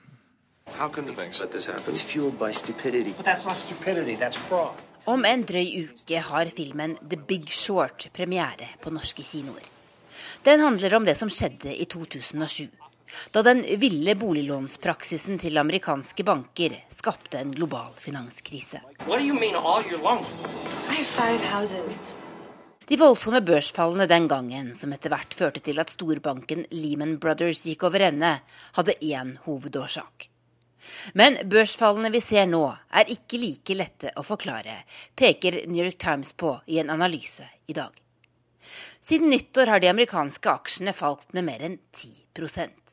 How can the banks let this happen? It's fueled by stupidity. But that's not stupidity, that's fraud. Om en drøy uke har filmen The Big Short premiere på norske kinoer. Den handler om det som skjedde i 2007. Da den ville boliglånspraksisen til amerikanske banker skapte en global finanskrise. De voldsomme børsfallene den gangen, som etter hvert førte til at storbanken Lehman Brothers gikk over ende, hadde én hovedårsak. Men børsfallene vi ser nå, er ikke like lette å forklare, peker New York Times på i en analyse i dag. Siden nyttår har de amerikanske aksjene falt med mer enn 10%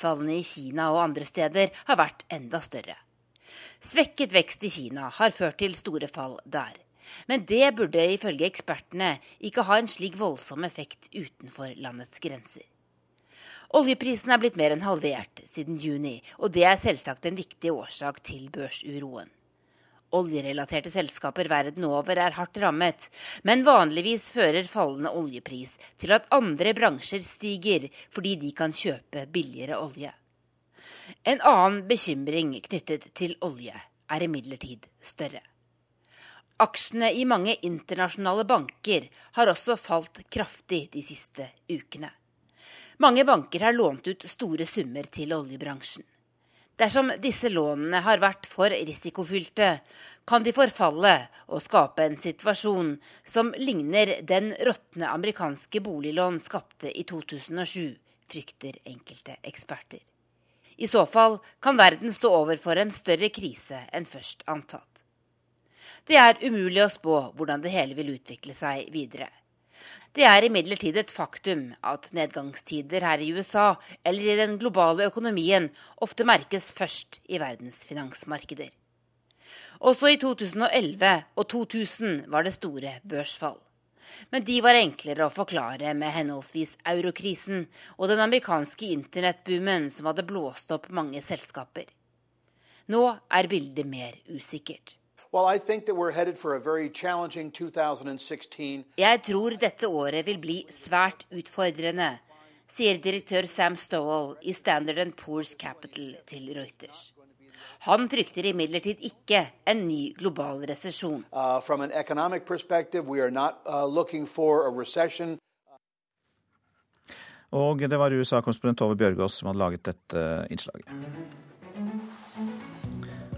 Fallene i Kina og andre steder har vært enda større. Svekket vekst i Kina har ført til store fall der. Men det burde ifølge ekspertene ikke ha en slik voldsom effekt utenfor landets grenser. Oljeprisen er blitt mer enn halvert siden juni, og det er selvsagt en viktig årsak til børsuroen. Oljerelaterte selskaper verden over er hardt rammet, men vanligvis fører fallende oljepris til at andre bransjer stiger fordi de kan kjøpe billigere olje. En annen bekymring knyttet til olje er imidlertid større. Aksjene i mange internasjonale banker har også falt kraftig de siste ukene. Mange banker har lånt ut store summer til oljebransjen. Dersom disse lånene har vært for risikofylte, kan de forfalle og skape en situasjon som ligner den råtne amerikanske boliglån skapte i 2007, frykter enkelte eksperter. I så fall kan verden stå overfor en større krise enn først antatt. Det er umulig å spå hvordan det hele vil utvikle seg videre. Det er imidlertid et faktum at nedgangstider her i USA eller i den globale økonomien ofte merkes først i verdens finansmarkeder. Også i 2011 og 2000 var det store børsfall. Men de var enklere å forklare med henholdsvis eurokrisen og den amerikanske internettboomen som hadde blåst opp mange selskaper. Nå er bildet mer usikkert. Jeg tror dette året vil bli svært utfordrende, sier direktør Sam Stowell i Standard Poor's Capital til Reuters. Han frykter imidlertid ikke en ny global resesjon. Uh, uh, Og det var USA-konsponent Tove Bjørgaas som hadde laget dette innslaget.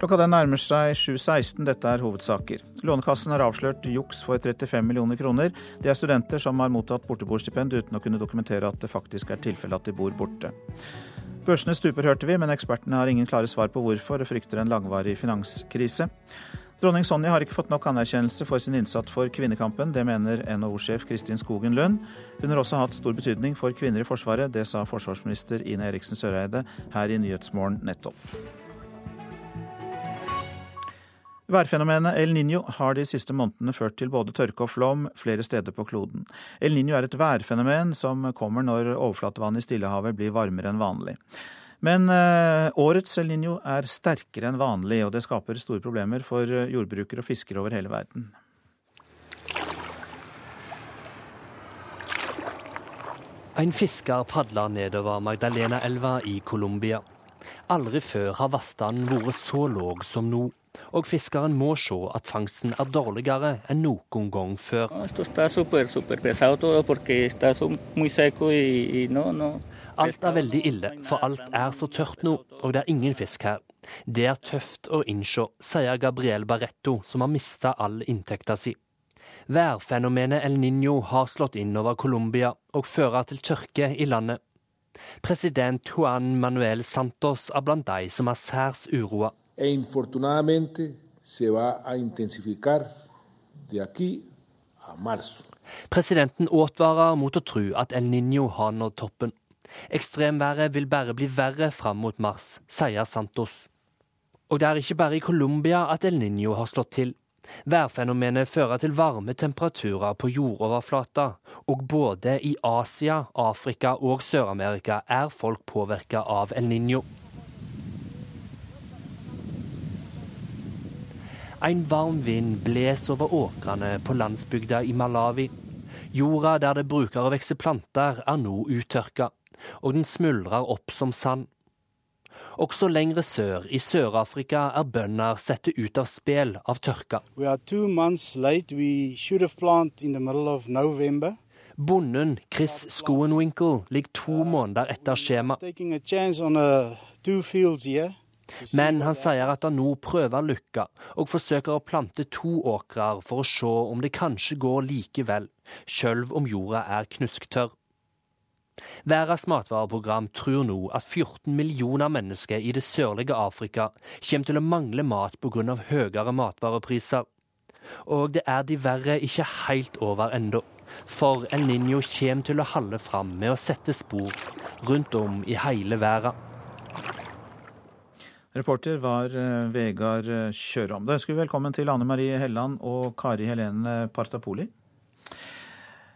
Klokka den nærmer seg 7.16. Dette er hovedsaker. Lånekassen har avslørt juks for 35 millioner kroner. Det er studenter som har mottatt borteboerstipend uten å kunne dokumentere at det faktisk er tilfelle at de bor borte. Børsene stuper, hørte vi, men ekspertene har ingen klare svar på hvorfor og frykter en langvarig finanskrise. Dronning Sonja har ikke fått nok anerkjennelse for sin innsats for kvinnekampen. Det mener NHO-sjef Kristin Skogen Lund. Hun har også hatt stor betydning for kvinner i Forsvaret. Det sa forsvarsminister Ine Eriksen Søreide her i Nyhetsmorgen nettopp. Værfenomenet El Niño har de siste månedene ført til både tørke og flom flere steder på kloden. El Niño er et værfenomen som kommer når overflatevannet i Stillehavet blir varmere enn vanlig. Men eh, årets El Niño er sterkere enn vanlig, og det skaper store problemer for eh, jordbrukere og fiskere over hele verden. En fisker padler nedover Magdalena-elva i Colombia. Aldri før har vannstanden vært så låg som nå og fiskeren må se at fangsten er dårligere enn noen gang før. Alt er veldig ille, for alt er så tørt nå, og det er ingen fisk her. Det er tøft å innse, sier Gabriel Barretto, som har mista all inntekta si. Værfenomenet El Niño har slått inn over Colombia og fører til tørke i landet. President Juan Manuel Santos er blant de som er særs uroa e infortunadamente se va a intensificar de aquí a marzo. Presidenten advarer mot å tro at El Niño har nådd toppen. Ekstremværet vil bare bli verre fram mot mars, sier Santos. Og det er ikke bare i Colombia at El Niño har slått til. Værfenomenet fører til varme temperaturer på jordoverflata, og både i Asia, Afrika og Sør-Amerika er folk påvirka av El Niño. En varm vind bles over åkrene på landsbygda i Malawi. Jorda der det bruker å vokse planter, er nå uttørka, og den smuldrer opp som sand. Også lengre sør, i Sør-Afrika, er bønder satt ut av spill av tørka. Bonden Chris Schoenwinkle ligger to måneder etter skjema. Men han sier at han nå prøver lykka, og forsøker å plante to åkrer for å se om det kanskje går likevel, sjøl om jorda er knusktørr. Verdens matvareprogram tror nå at 14 millioner mennesker i det sørlige Afrika kommer til å mangle mat pga. høyere matvarepriser. Og det er de verre ikke helt over ennå. For El Niño kommer til å holde fram med å sette spor rundt om i hele verden. Reporter var eh, Vegard Kjørom. Da ønsker vi velkommen til Anne Marie Helland og Kari Helene Partapoli.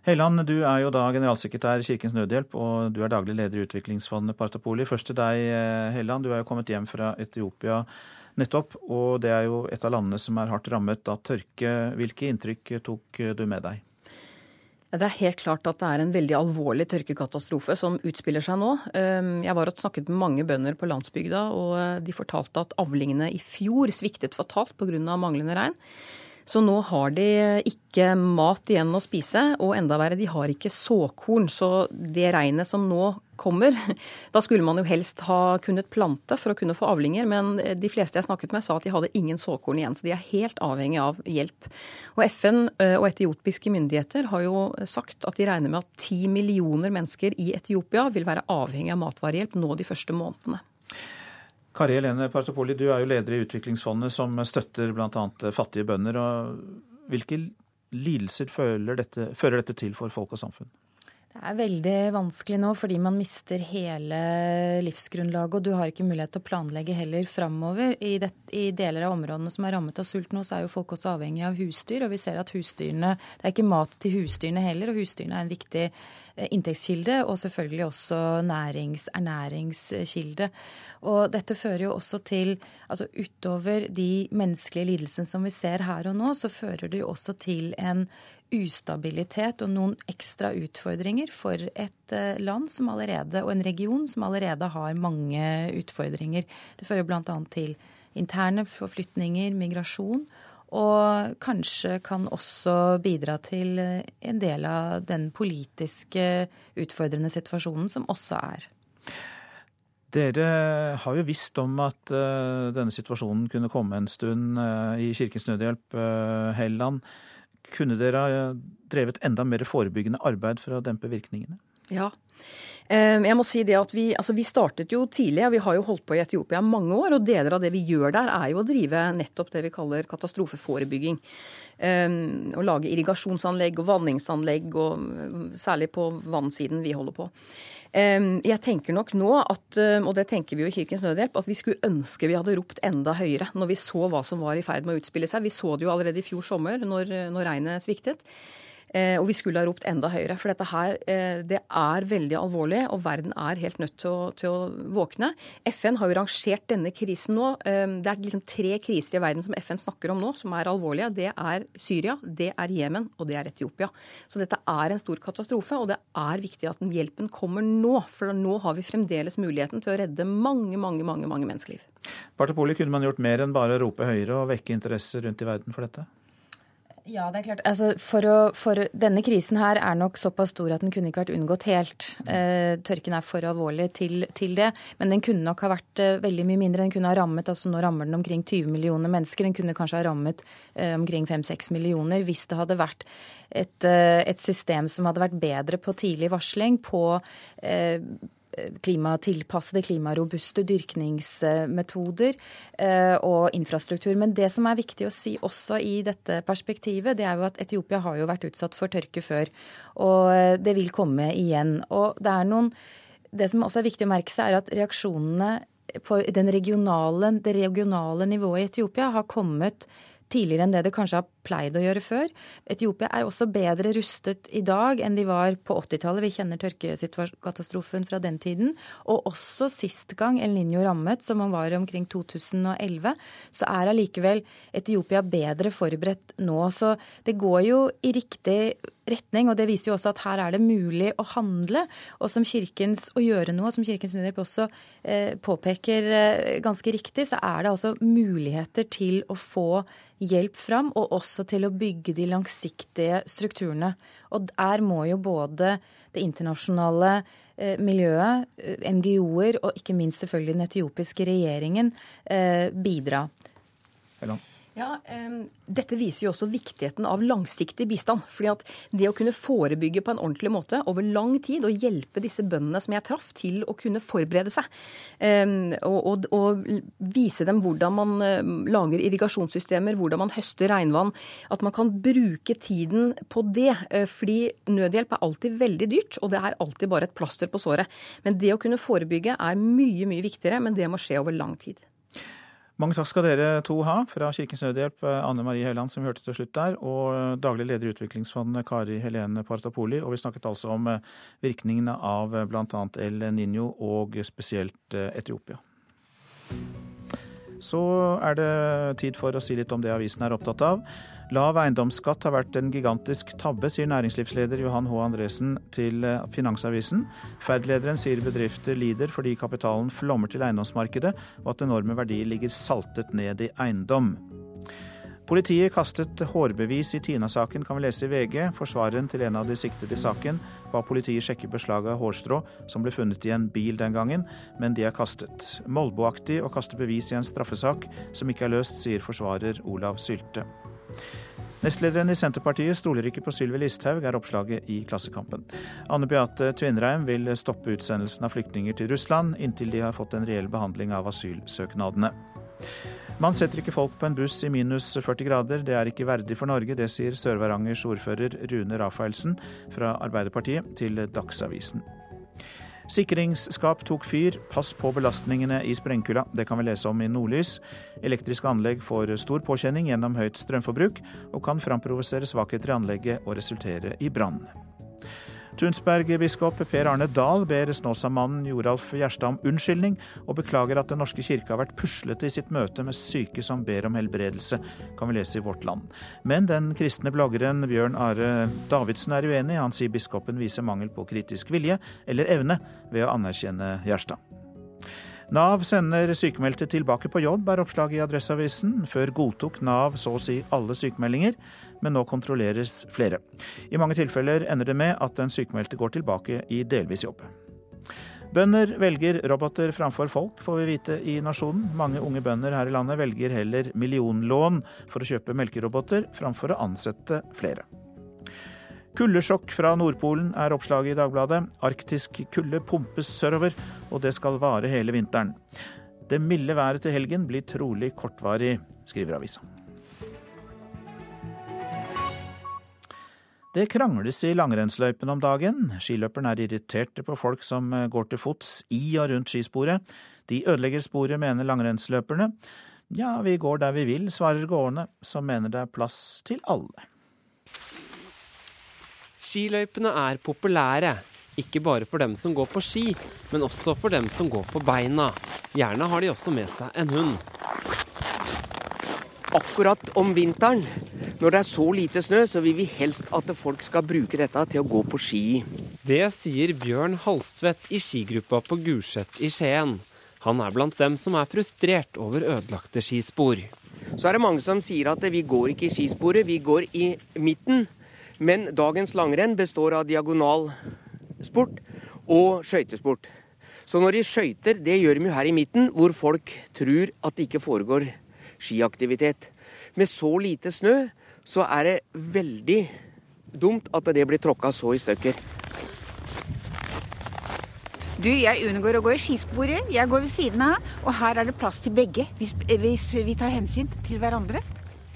Helland, du er jo da generalsekretær i Kirkens Nødhjelp, og du er daglig leder i Utviklingsfondet Partapoli. Først til deg, eh, Helland. Du er jo kommet hjem fra Etiopia nettopp, og det er jo et av landene som er hardt rammet av tørke. Hvilke inntrykk tok du med deg? Det er helt klart at det er en veldig alvorlig tørkekatastrofe som utspiller seg nå. Ehm, jeg var og snakket med mange bønder på landsbygda, og de fortalte at avlingene i fjor sviktet fatalt pga. manglende regn. Så nå har de ikke mat igjen å spise, og enda verre, de har ikke såkorn. Så det regnet som nå kommer, *laughs* da skulle man jo helst ha kunnet plante for å kunne få avlinger, men de fleste jeg snakket med sa at de hadde ingen såkorn igjen, så de er helt avhengig av hjelp. Og FN og etiopiske myndigheter har jo sagt at de regner med at ti millioner mennesker i Etiopia vil være avhengig av matvarehjelp nå de første månedene. Kari Helene Partopoli, du er jo leder i Utviklingsfondet, som støtter bl.a. fattige bønder. og Hvilke lidelser dette, fører dette til for folk og samfunn? Det er veldig vanskelig nå fordi man mister hele livsgrunnlaget. Og du har ikke mulighet til å planlegge heller framover. I, I, deler av områdene som er rammet av sult nå, så er jo folk også avhengig av husdyr. Og vi ser at husdyrene Det er ikke mat til husdyrene heller, og husdyrene er en viktig eh, inntektskilde. Og selvfølgelig også nærings, ernæringskilde. Og dette fører jo også til Altså utover de menneskelige lidelsene som vi ser her og nå, så fører det jo også til en ustabilitet og noen ekstra utfordringer for et eh, land som allerede, og en region som allerede har mange utfordringer. Det fører bl.a. til interne forflytninger, migrasjon, og kanskje kan også bidra til en del av den politiske utfordrende situasjonen som også er. Dere har jo visst om at uh, denne situasjonen kunne komme en stund i Kirkens Nødhjelp, Helland. Kunne dere drevet enda mer forebyggende arbeid for å dempe virkningene? Ja. Ehm, jeg må si det at vi, altså vi startet jo tidlig, og vi har jo holdt på i Etiopia mange år. Og deler av det vi gjør der, er jo å drive nettopp det vi kaller katastrofeforebygging. Ehm, å lage irrigasjonsanlegg og vanningsanlegg, og særlig på vannsiden vi holder på. Jeg tenker nok nå at, og det tenker vi jo i Kirkens Nødhjelp, at vi skulle ønske vi hadde ropt enda høyere når vi så hva som var i ferd med å utspille seg. Vi så det jo allerede i fjor sommer når, når regnet sviktet. Eh, og vi skulle ha ropt enda høyere. For dette her, eh, det er veldig alvorlig, og verden er helt nødt til å, til å våkne. FN har jo rangert denne krisen nå. Eh, det er liksom tre kriser i verden som FN snakker om nå, som er alvorlige. Det er Syria, det er Jemen, og det er Etiopia. Så dette er en stor katastrofe, og det er viktig at den hjelpen kommer nå. For nå har vi fremdeles muligheten til å redde mange, mange, mange, mange menneskeliv. Partepoli, kunne man gjort mer enn bare rope høyere og vekke interesse rundt i verden for dette? Ja, det er klart. Altså, for å, for, denne krisen her er nok såpass stor at den kunne ikke vært unngått helt. Eh, tørken er for alvorlig til, til, det. Men den kunne nok ha vært eh, veldig mye mindre. Den kunne ha rammet altså Nå rammer den omkring 20 millioner mennesker. Den kunne kanskje ha rammet eh, omkring 5-6 millioner hvis det hadde vært et, eh, et, system som hadde vært bedre på tidlig varsling, på eh, klimatilpassede, klimarobuste dyrkningsmetoder eh, og infrastruktur. Men det som er viktig å si også i dette perspektivet, det er jo at Etiopia har jo vært utsatt for tørke før. Og eh, det vil komme igjen. Og det er noen Det som også er viktig å merke seg, er at reaksjonene på regionale, det regionale nivået i Etiopia har kommet tidligere enn det det kanskje har pleid å gjøre før. Etiopia er også bedre rustet i dag enn de var på 80-tallet. Vi kjenner tørkekatastrofen fra den tiden. Og også sist gang El Niño rammet, som han var omkring 2011, så er allikevel Etiopia bedre forberedt nå. Så det går jo i riktig retning. Og det viser jo også at her er det mulig å handle, og som kirkens, å gjøre noe. Som Kirkens Nødhjelp også eh, påpeker eh, ganske riktig, så er det altså muligheter til å få hjelp fram, og også til å bygge de langsiktige strukturene. Og der må jo både det internasjonale eh, miljøet, NGO-er og ikke minst selvfølgelig den etiopiske regjeringen bidra. Helland. Ja, um, Dette viser jo også viktigheten av langsiktig bistand. fordi at Det å kunne forebygge på en ordentlig måte over lang tid og hjelpe disse bøndene som jeg traff, til å kunne forberede seg. Um, og, og, og, vise dem hvordan man lager irrigasjonssystemer, hvordan man høster regnvann. At man kan bruke tiden på det. Uh, fordi nødhjelp er alltid veldig dyrt, og det er alltid bare et plaster på såret. Men det å kunne forebygge er mye, mye viktigere, men det må skje over lang tid. Mange takk skal dere to ha, fra Kirkens Nødhjelp, Anne Marie Helland, som vi hørte til slutt der, og daglig leder i Utviklingsfondet, Kari Helene Partapoli. Og vi snakket altså om eh, virkningene av eh, bl.a. El Niño og spesielt eh, Etiopia. Så er det tid for å si litt om det avisen er opptatt av. Lav eiendomsskatt har vært en gigantisk tabbe, sier næringslivsleder Johan H. Andresen til eh, Finansavisen. Ferd-lederen sier bedrifter lider fordi kapitalen flommer til eiendomsmarkedet, og at enorme verdier ligger saltet ned i eiendom. Politiet kastet hårbevis i Tina-saken, kan vi lese i VG. Forsvareren til en av de siktede i saken ba politiet sjekke beslaget av hårstrå som ble funnet i en bil den gangen, men de er kastet. Molboaktig å kaste bevis i en straffesak som ikke er løst, sier forsvarer Olav Sylte. Nestlederen i Senterpartiet stoler ikke på Sylvi Listhaug, er oppslaget i Klassekampen. Anne Beate Tvinnereim vil stoppe utsendelsen av flyktninger til Russland inntil de har fått en reell behandling av asylsøknadene. Man setter ikke folk på en buss i minus 40 grader, det er ikke verdig for Norge. Det sier Sør-Varangers ordfører Rune Rafaelsen fra Arbeiderpartiet til Dagsavisen. Sikringsskap tok fyr, pass på belastningene i sprengkulda. Det kan vi lese om i Nordlys. Elektriske anlegg får stor påkjenning gjennom høyt strømforbruk, og kan framprovosere svakheter i anlegget og resultere i brann. Tunsberg-biskop Per Arne Dahl ber Snåsamannen Joralf Gjerstad om unnskyldning, og beklager at Den norske kirke har vært puslete i sitt møte med syke som ber om helbredelse, kan vi lese i Vårt Land. Men den kristne bloggeren Bjørn Are Davidsen er uenig. Han sier biskopen viser mangel på kritisk vilje eller evne ved å anerkjenne Gjerstad. Nav sender sykemeldte tilbake på jobb, er oppslaget i Adresseavisen. Før godtok Nav så å si alle sykemeldinger, men nå kontrolleres flere. I mange tilfeller ender det med at den sykemeldte går tilbake i delvis jobb. Bønder velger roboter framfor folk, får vi vite i Nasjonen. Mange unge bønder her i landet velger heller millionlån for å kjøpe melkeroboter, framfor å ansette flere. Kuldesjokk fra Nordpolen er oppslaget i Dagbladet. Arktisk kulde pumpes sørover, og det skal vare hele vinteren. Det milde været til helgen blir trolig kortvarig, skriver avisa. Det krangles i langrennsløypen om dagen. Skiløperne er irriterte på folk som går til fots i og rundt skisporet. De ødelegger sporet, mener langrennsløperne. Ja, vi går der vi vil, svarer gående, som mener det er plass til alle. Skiløypene er populære. Ikke bare for dem som går på ski, men også for dem som går på beina. Gjerne har de også med seg en hund. Akkurat om vinteren, når det er så lite snø, så vil vi helst at folk skal bruke dette til å gå på ski. Det sier Bjørn Halstvedt i skigruppa på Gulset i Skien. Han er blant dem som er frustrert over ødelagte skispor. Så er det mange som sier at vi går ikke i skisporet, vi går i midten. Men dagens langrenn består av diagonalsport og skøytesport. Så når de skøyter, det gjør de jo her i midten, hvor folk tror at det ikke foregår skiaktivitet. Med så lite snø, så er det veldig dumt at det blir tråkka så i stykker. Du, jeg unngår å gå i skisporet. Jeg går ved siden av, og her er det plass til begge, hvis, hvis vi tar hensyn til hverandre.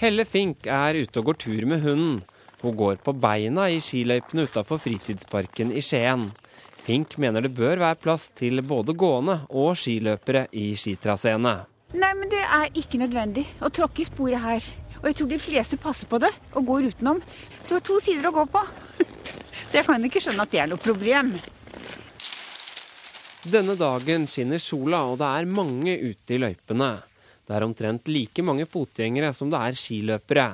Helle Fink er ute og går tur med hunden. Hun går på beina i skiløypene utafor fritidsparken i Skien. Fink mener det bør være plass til både gående og skiløpere i skitraseene. Nei, men det er ikke nødvendig å tråkke i sporet her. Og jeg tror de fleste passer på det og går utenom. Du har to sider å gå på. *laughs* Så jeg kan ikke skjønne at det er noe problem. Denne dagen skinner sola, og det er mange ute i løypene. Det er omtrent like mange fotgjengere som det er skiløpere.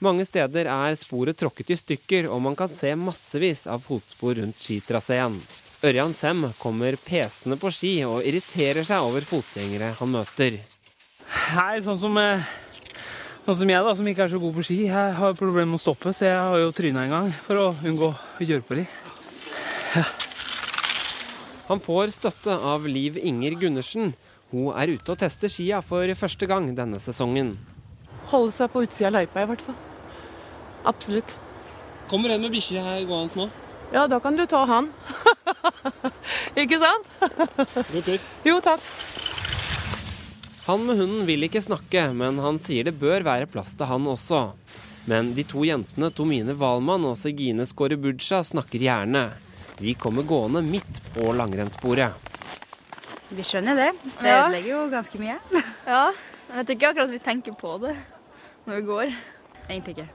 Mange steder er sporet tråkket i stykker, og man kan se massevis av fotspor rundt skitraseen. Ørjan Sem kommer pesende på ski og irriterer seg over fotgjengere han møter. Nei, sånn som, eh, sånn som jeg, da, som ikke er så god på ski. Jeg har problemer med å stoppe, så jeg har jo tryna en gang for å unngå å kjøre på de. Ja. Han får støtte av Liv Inger Gundersen. Hun er ute og tester skia for første gang denne sesongen. Holde seg på utsida av løypa, i hvert fall. Absolutt. Kommer en med bikkje her gående nå. Ja, da kan du ta han. *laughs* ikke sant? God tur. Jo, takk. Han med hunden vil ikke snakke, men han sier det bør være plass til han også. Men de to jentene Tomine Valmann og Segine Skorebudsja snakker gjerne. De kommer gående midt på langrennssporet. Vi skjønner det. Det ødelegger jo ganske mye. *laughs* Ja, men jeg tror ikke akkurat vi tenker på det når vi går. Egentlig ikke.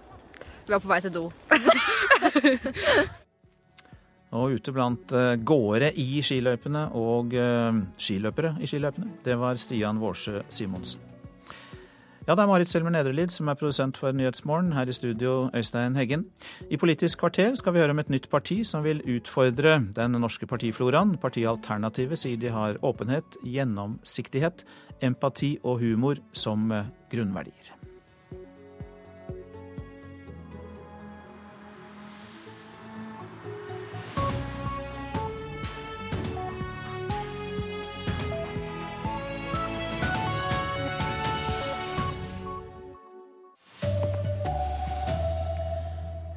Vi var på vei til do. *laughs* Og ute blant eh, gåere i skiløypene og eh, skiløpere i skiløypene, det var Stian Vårsø Simonsen. Ja, det er Marit Selmer Nedrelid som er produsent for Nyhetsmorgen. Her i studio, Øystein Heggen. I Politisk kvarter skal vi høre om et nytt parti som vil utfordre den norske partifloraen. Partiet Alternativet sier de har åpenhet, gjennomsiktighet, empati og humor som eh, grunnverdier.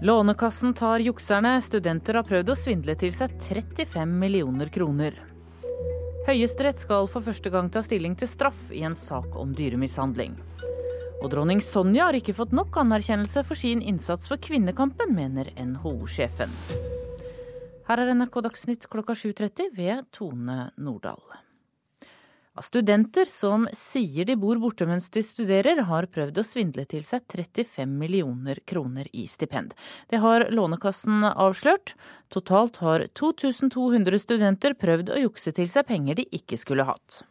Lånekassen tar jukserne. Studenter har prøvd å svindle til seg 35 millioner kroner. Høyesterett skal for første gang ta stilling til straff i en sak om dyremishandling. Og dronning Sonja har ikke fått nok anerkjennelse for sin innsats for kvinnekampen, mener NHO-sjefen. Her er NRK Dagsnytt klokka 7.30 ved Tone Nordahl. Studenter som sier de bor borte mens de studerer, har prøvd å svindle til seg 35 millioner kroner i stipend. Det har Lånekassen avslørt. Totalt har 2200 studenter prøvd å jukse til seg penger de ikke skulle hatt.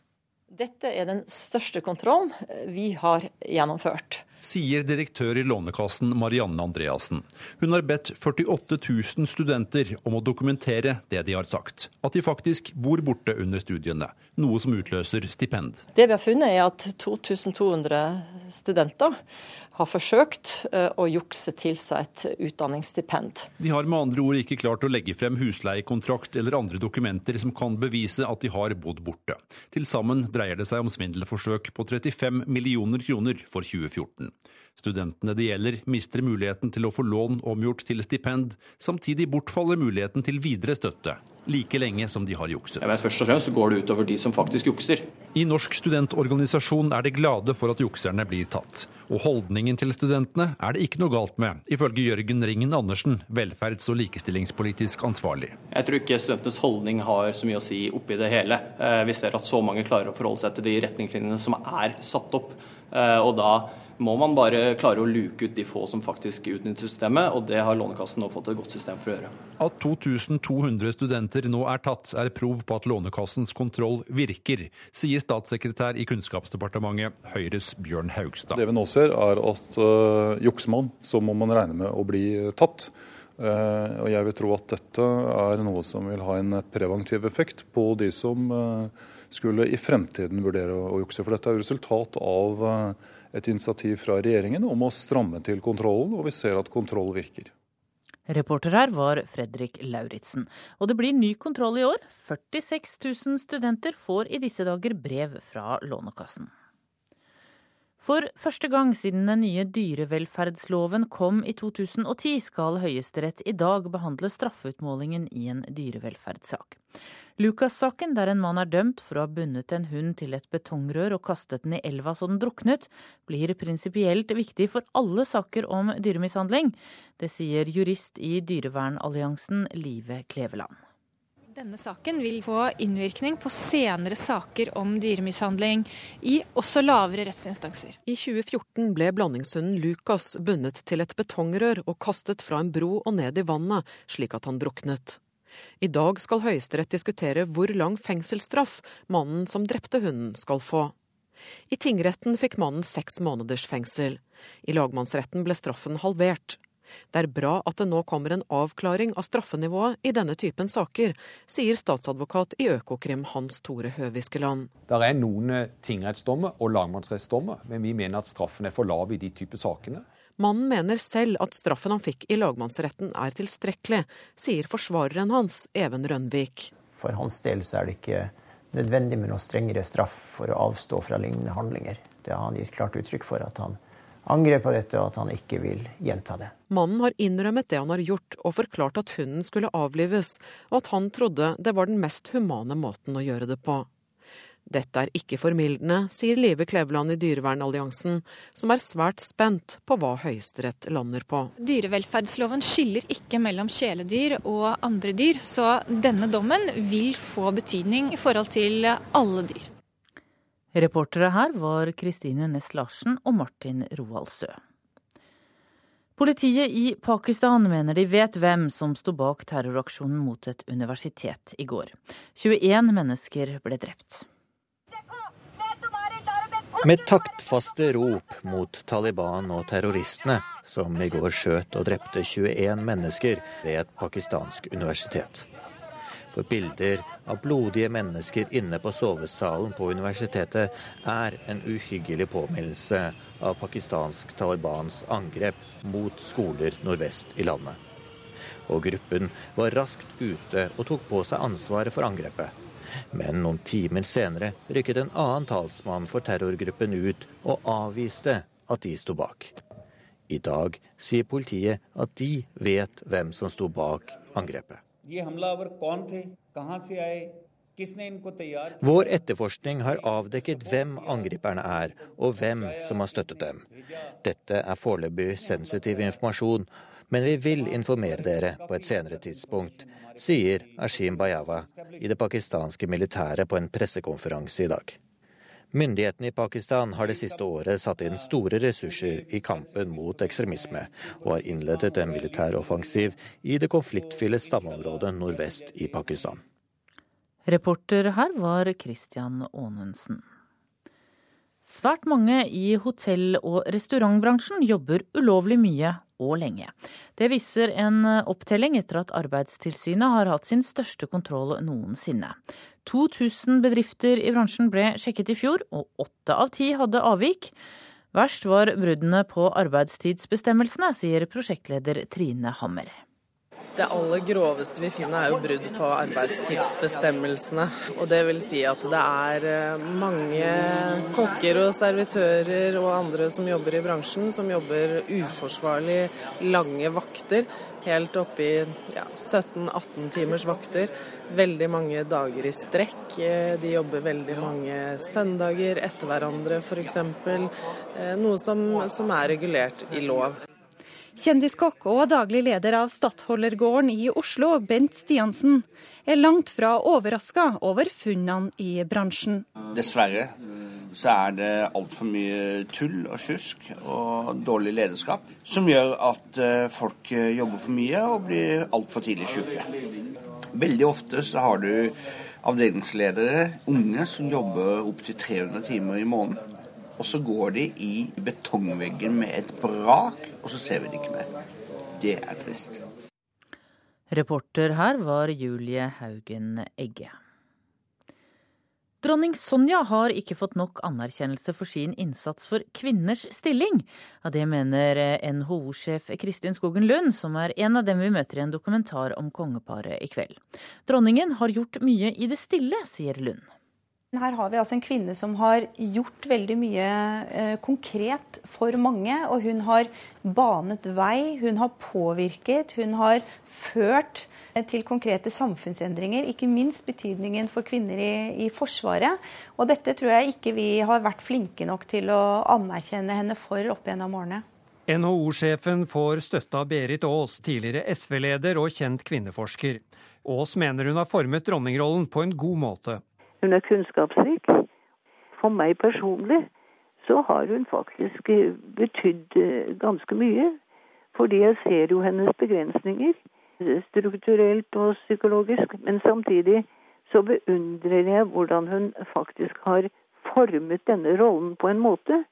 Dette er den største kontrollen vi har gjennomført. Sier direktør i Lånekassen Marianne Andreassen. Hun har bedt 48 000 studenter om å dokumentere det de har sagt. At de faktisk bor borte under studiene. Noe som utløser stipend. Det vi har funnet er at 2200 studenter har forsøkt eh, å jukse til seg et utdanningsstipend. De har med andre ord ikke klart å legge frem husleiekontrakt eller andre dokumenter som kan bevise at de har bodd borte. Til sammen dreier det seg om svindelforsøk på 35 millioner kroner for 2014. Studentene det gjelder, mister muligheten til å få lån omgjort til stipend. Samtidig bortfaller muligheten til videre støtte, like lenge som de har jukset. Men først og fremst så går det utover de som faktisk jukser. I Norsk studentorganisasjon er de glade for at jukserne blir tatt. Og holdningen til studentene er det ikke noe galt med, ifølge Jørgen Ringen Andersen, velferds- og likestillingspolitisk ansvarlig. Jeg tror ikke studentenes holdning har så mye å si oppi det hele. Eh, Vi ser at så mange klarer å forholde seg til de retningslinjene som er satt opp. Eh, Og da må man bare klare å luke ut de få som faktisk utnytter systemet, og det har Lånekassen nå fått et godt system for å gjøre. At 2200 studenter nå er tatt, er prov på at Lånekassens kontroll virker, sier statssekretær i Kunnskapsdepartementet, Høyres Bjørn Haugstad. Det vi nå ser, er at uh, jukser man, så må man regne med å bli tatt. Uh, og jeg vil tro at dette er noe som vil ha en preventiv effekt på de som uh, skulle i fremtiden vurdere å, å jukse. For dette er jo resultat av uh, et initiativ fra regjeringen om å stramme til kontrollen, og vi ser at kontroll virker. Reporter her var Fredrik Lauritzen. Og det blir ny kontroll i år. 46 000 studenter får i disse dager brev fra Lånekassen. For første gang siden den nye dyrevelferdsloven kom i 2010, skal Høyesterett i dag behandle straffeutmålingen i en dyrevelferdssak. Lucas-saken, der en mann er dømt for å ha bundet en hund til et betongrør og kastet den i elva så den druknet, blir prinsipielt viktig for alle saker om dyremishandling. Det sier jurist i Dyrevernalliansen Live Kleveland. Denne saken vil få innvirkning på senere saker om dyremishandling i også lavere rettsinstanser. I 2014 ble blandingshunden Lucas bundet til et betongrør og kastet fra en bro og ned i vannet, slik at han druknet. I dag skal Høyesterett diskutere hvor lang fengselsstraff mannen som drepte hunden skal få. I tingretten fikk mannen seks måneders fengsel. I lagmannsretten ble straffen halvert. Det er bra at det nå kommer en avklaring av straffenivået i denne typen saker, sier statsadvokat i Økokrim Hans Tore Høviskeland. Det er noen tingrettsdommer og lagmannsrettsdommer, men vi mener at straffen er for lav i de typer sakene. Mannen mener selv at straffen han fikk i lagmannsretten er tilstrekkelig, sier forsvareren hans, Even Rønvik. For hans del så er det ikke nødvendig med noe strengere straff for å avstå fra lignende handlinger. Det har han gitt klart uttrykk for at han angrer på dette, og at han ikke vil gjenta det. Mannen har innrømmet det han har gjort, og forklart at hunden skulle avlives, og at han trodde det var den mest humane måten å gjøre det på. Dette er ikke formildende, sier Live Kleveland i Dyrevernalliansen, som er svært spent på hva Høyesterett lander på. Dyrevelferdsloven skiller ikke mellom kjæledyr og andre dyr, så denne dommen vil få betydning i forhold til alle dyr. Reportere her var Kristine Næss Larsen og Martin Roaldsø. Politiet i Pakistan mener de vet hvem som sto bak terroraksjonen mot et universitet i går. 21 mennesker ble drept. Med taktfaste rop mot Taliban og terroristene, som i går skjøt og drepte 21 mennesker ved et pakistansk universitet. For bilder av blodige mennesker inne på sovesalen på universitetet er en uhyggelig påminnelse av pakistansk Talibans angrep mot skoler nordvest i landet. Og gruppen var raskt ute og tok på seg ansvaret for angrepet. Men noen timer senere rykket en annen talsmann for terrorgruppen ut og avviste at de sto bak. I dag sier politiet at de vet hvem som sto bak angrepet. Vår etterforskning har avdekket hvem angriperne er, og hvem som har støttet dem. Dette er foreløpig sensitiv informasjon, men vi vil informere dere på et senere tidspunkt, sier Ashim Bayawa i det pakistanske militæret på en pressekonferanse i dag. Myndighetene i Pakistan har det siste året satt inn store ressurser i kampen mot ekstremisme, og har innledet en militær offensiv i det konfliktfylte stammeområdet nordvest i Pakistan. Reporter her var Christian Aanensen. Svært mange i hotell- og restaurantbransjen jobber ulovlig mye og lenge. Det viser en opptelling etter at Arbeidstilsynet har hatt sin største kontroll noensinne. 2000 bedrifter i bransjen ble sjekket i fjor, og åtte av ti hadde avvik. Verst var bruddene på arbeidstidsbestemmelsene, sier prosjektleder Trine Hammer. Det aller groveste vi finner er jo brudd på arbeidstidsbestemmelsene. Og det vil si at det er eh, mange kokker og servitører og andre som jobber i bransjen, som jobber uforsvarlig lange vakter. Helt oppe i ja, 17-18 timers vakter. Veldig mange dager i strekk. Eh, de jobber veldig mange søndager etter hverandre f.eks. Eh, noe som, som er regulert i lov. Kjendiskokk og daglig leder av Stadholdergården i Oslo, Bent Stiansen, er langt fra overraska over funnene i bransjen. Dessverre så er det altfor mye tull og sjusk og dårlig lederskap som gjør at eh, folk eh, jobber for mye og blir altfor tidlig syke. Veldig ofte så har du avdelingsledere, unge, som jobber opptil 300 timer i måneden. Og så går de i betongveggen med et brak, og så ser vi det ikke mer. Det er trist. Reporter her var Julie Haugen Egge. Dronning Sonja har ikke fått nok anerkjennelse for sin innsats for kvinners stilling. Ja, det mener NHO-sjef Kristin Skogen Lund, som er en av dem vi møter i en dokumentar om kongeparet i kveld. Dronningen har gjort mye i det stille, sier Lund. Her har vi altså en kvinne som har gjort veldig mye eh, konkret for mange. Og hun har banet vei, hun har påvirket, hun har ført til konkrete samfunnsendringer. Ikke minst betydningen for kvinner i, i, Forsvaret. Og dette tror jeg ikke vi har vært flinke nok til å anerkjenne henne for opp gjennom årene. NHO-sjefen får støtte av Berit Aas, tidligere SV-leder og kjent kvinneforsker. Aas mener hun har formet dronningrollen på en god måte. Hun er kunnskapsrik. For meg personlig så har hun faktisk betydd ganske mye. Fordi jeg ser jo hennes begrensninger, strukturelt og psykologisk. Men samtidig så beundrer jeg hvordan hun faktisk har formet denne rollen på en måte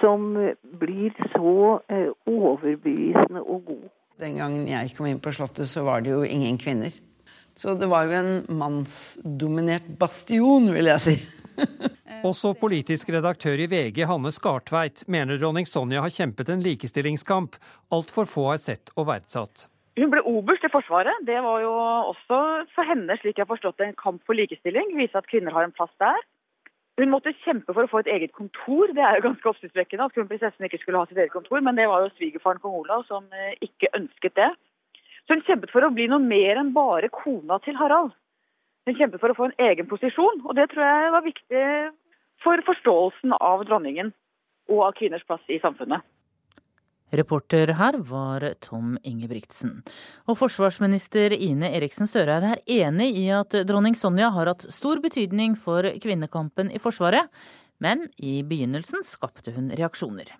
som blir så eh, overbevisende og god. Den gangen jeg kom inn på Slottet, så var det jo ingen kvinner. Så det var jo en mannsdominert bastion, vil jeg si. *laughs* Også politisk redaktør i VG, Hanne Skartveit, mener dronning Sonja har kjempet en likestillingskamp altfor få har sett og verdsatt. Hun ble oberst i Forsvaret. Det var jo også for henne, slik jeg har forstått en kamp for likestilling. Vise at kvinner har en plass der. Hun måtte kjempe for å få et eget kontor. Det er jo ganske oppsiktsvekkende at kronprinsessen ikke skulle ha sitt eget kontor, men det var jo svigerfaren kong Olav som eh, ikke ønsket det. Så hun kjempet for å bli noe mer enn bare kona til Harald. Hun kjempet for å få en egen posisjon, og det tror jeg var viktig for forståelsen av dronningen og av kvinners plass i samfunnet. Reporter her var Tom Ingebrigtsen. Og forsvarsminister Ine Eriksen Søreide er enig i at dronning Sonja har hatt stor betydning for kvinnekampen i Forsvaret, men i begynnelsen skapte hun reaksjoner.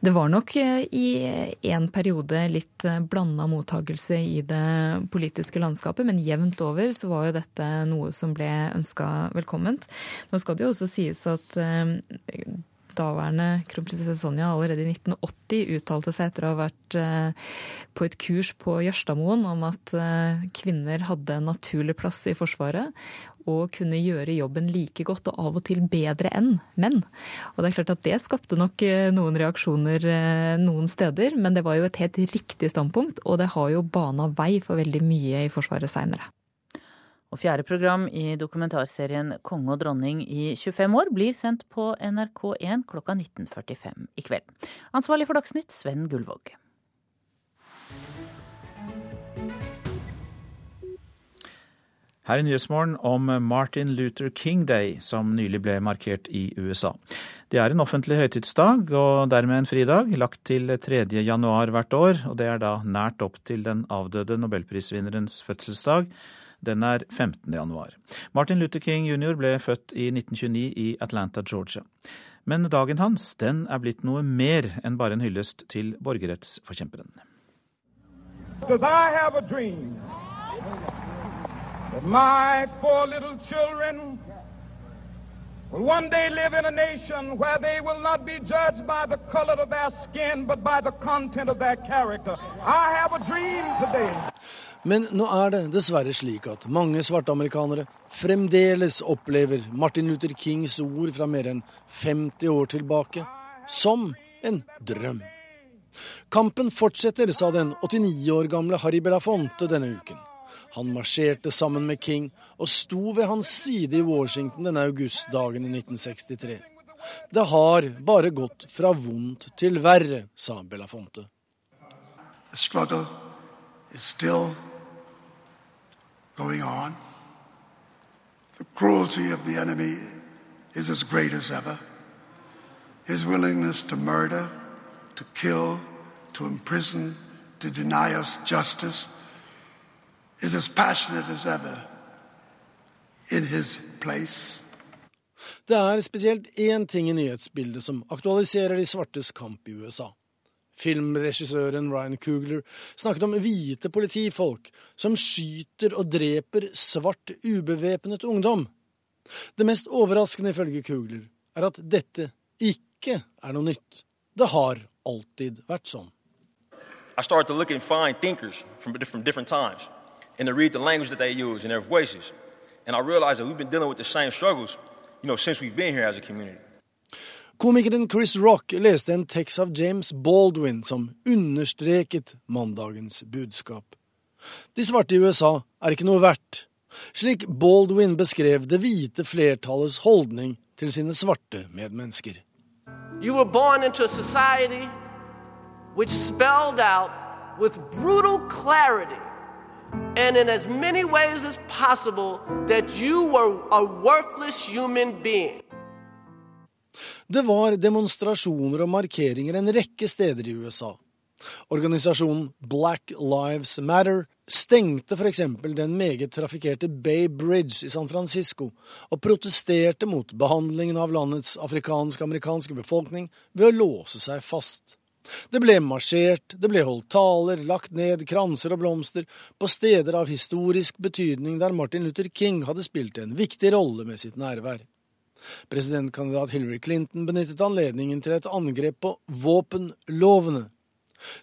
Det var nok eh, i en periode litt eh, blanda mottagelse i det politiske landskapet, men jevnt over så var jo dette noe som ble ønska velkomment. Nå skal det jo også sies at eh, daværende kronprinsesse Sonja allerede i 1980 uttalte seg etter å ha vært eh, på et kurs på Jørstadmoen om at eh, kvinner hadde en naturlig plass i Forsvaret og kunne gjøre jobben like godt og av og til bedre enn menn. Og det er klart at det skapte nok eh, noen reaksjoner noen steder, men det var jo et helt riktig standpunkt, og det har jo bana vei for veldig mye i Forsvaret seinere. Og fjerde program i dokumentarserien Konge og dronning i 25 år blir sendt på NRK1 klokka 19.45 i kveld. Ansvarlig for Dagsnytt, Sven Gullvåg. Her i Nyhetsmorgen om Martin Luther King Day, som nylig ble markert i USA. Det er en offentlig høytidsdag, og dermed en fridag, lagt til 3. januar hvert år. Og det er da nært opp til den avdøde nobelprisvinnerens fødselsdag den er 15. januar. Martin Luther King jr. ble født i 1929 i Atlanta, Georgia. Men dagen hans den er blitt noe mer enn bare en hyllest til borgerrettsforkjemperen. Does I have a dream that my four little children will one day live in a nation where they will not be judged by the color of their skin, but by the content of their character. I have a dream today. Men nå er det dessverre slik at mange svarte amerikanere fremdeles opplever Martin Luther Kings ord fra mer enn 50 år tilbake som en drøm. Kampen fortsetter, sa den 89 år gamle Harry Belafonte denne uken. Han marsjerte sammen med King og sto ved hans side i Washington denne augustdagen i 1963. Det har bare gått fra vondt til verre, sa Belafonte. The struggle is still going on. The cruelty of the enemy is as great as ever. His willingness to murder, to kill, to imprison, to deny us justice is as passionate as ever in his place. Det er spesielt én ting i nyhetsbildet som aktualiserer de svartes kamp i USA. Filmregissøren Ryan Coogler snakket om hvite politifolk som skyter og dreper svart ubevæpnet ungdom. Det mest overraskende ifølge Coogler er at dette ikke er noe nytt. Det har alltid vært sånn. I started to look and find thinkers from different, different times and to read the language that they use and their voices. And I realized that we've been dealing with the same struggles, you know, since we've been here as a community. Komikeren Chris Rock leste en tekst av James Baldwin som understreket mandagens budskap. De svarte i USA er ikke noe verdt, slik Baldwin beskrev det hvite flertallets holdning til sine svarte medmennesker. You were born into a society which spelled out with brutal clarity and in as many ways as possible that you were a worthless human being. Det var demonstrasjoner og markeringer en rekke steder i USA. Organisasjonen Black Lives Matter stengte f.eks. den meget trafikkerte Bay Bridge i San Francisco og protesterte mot behandlingen av landets afrikansk-amerikanske befolkning ved å låse seg fast. Det ble marsjert, det ble holdt taler, lagt ned kranser og blomster på steder av historisk betydning der Martin Luther King hadde spilt en viktig rolle med sitt nærvær. Presidentkandidat Hillary Clinton benyttet anledningen til et angrep på våpenlovene.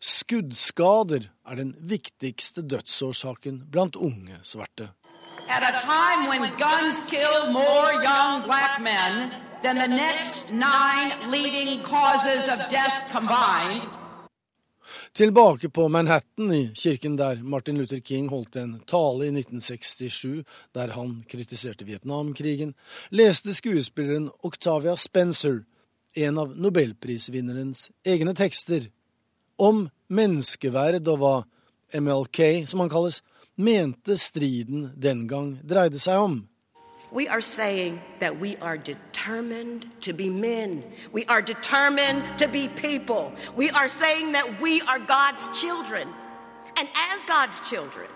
Skuddskader er den viktigste dødsårsaken blant unge svarte. At a time when guns kill more young black men than the next nine leading causes of death combined, Tilbake på Manhattan, i kirken der Martin Luther King holdt en tale i 1967 der han kritiserte Vietnamkrigen, leste skuespilleren Octavia Spencer en av nobelprisvinnerens egne tekster om menneskeverd og hva MLK, som han kalles, mente striden den gang dreide seg om. We are saying that we are determined to be men. We are determined to be people. We are saying that we are God's children. And as God's children,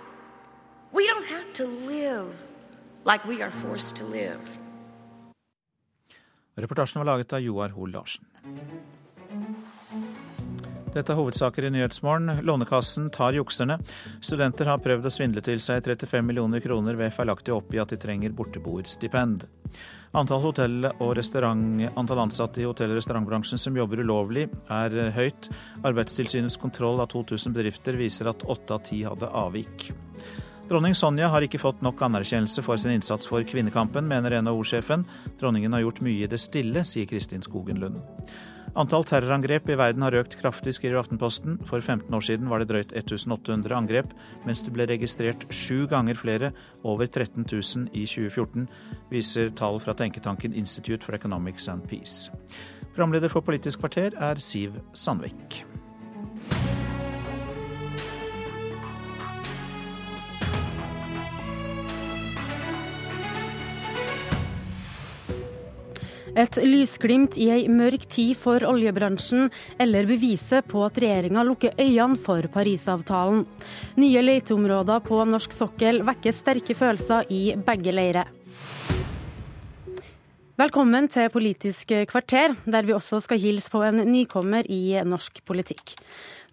we don't have to live like we are forced to live. Reportasjen var laget av Joar Hoel Larsen. Dette er hovedsaker i Nyhetsmorgen. Lånekassen tar jukserne. Studenter har prøvd å svindle til seg 35 millioner kroner ved feilaktig å oppgi at de trenger borteboerstipend. Antall, hotell og antall ansatte i hotell- og restaurantbransjen som jobber ulovlig, er høyt. Arbeidstilsynets kontroll av 2000 bedrifter viser at åtte av ti hadde avvik. Dronning Sonja har ikke fått nok anerkjennelse for sin innsats for kvinnekampen, mener NHO-sjefen. Dronningen har gjort mye i det stille, sier Kristin Skogen Lund. Antall terrorangrep i verden har økt kraftig, skriver Aftenposten. For 15 år siden var det drøyt 1800 angrep, mens det ble registrert sju ganger flere, over 13 000 i 2014, viser tall fra tenketanken Institute for Economics and Peace. Programleder for Politisk kvarter er Siv Sandvik. Et lysglimt i ei mørk tid for oljebransjen, eller beviset på at regjeringa lukker øynene for Parisavtalen. Nye leteområder på norsk sokkel vekker sterke følelser i begge leirer. Velkommen til Politisk kvarter, der vi også skal hilse på en nykommer i norsk politikk.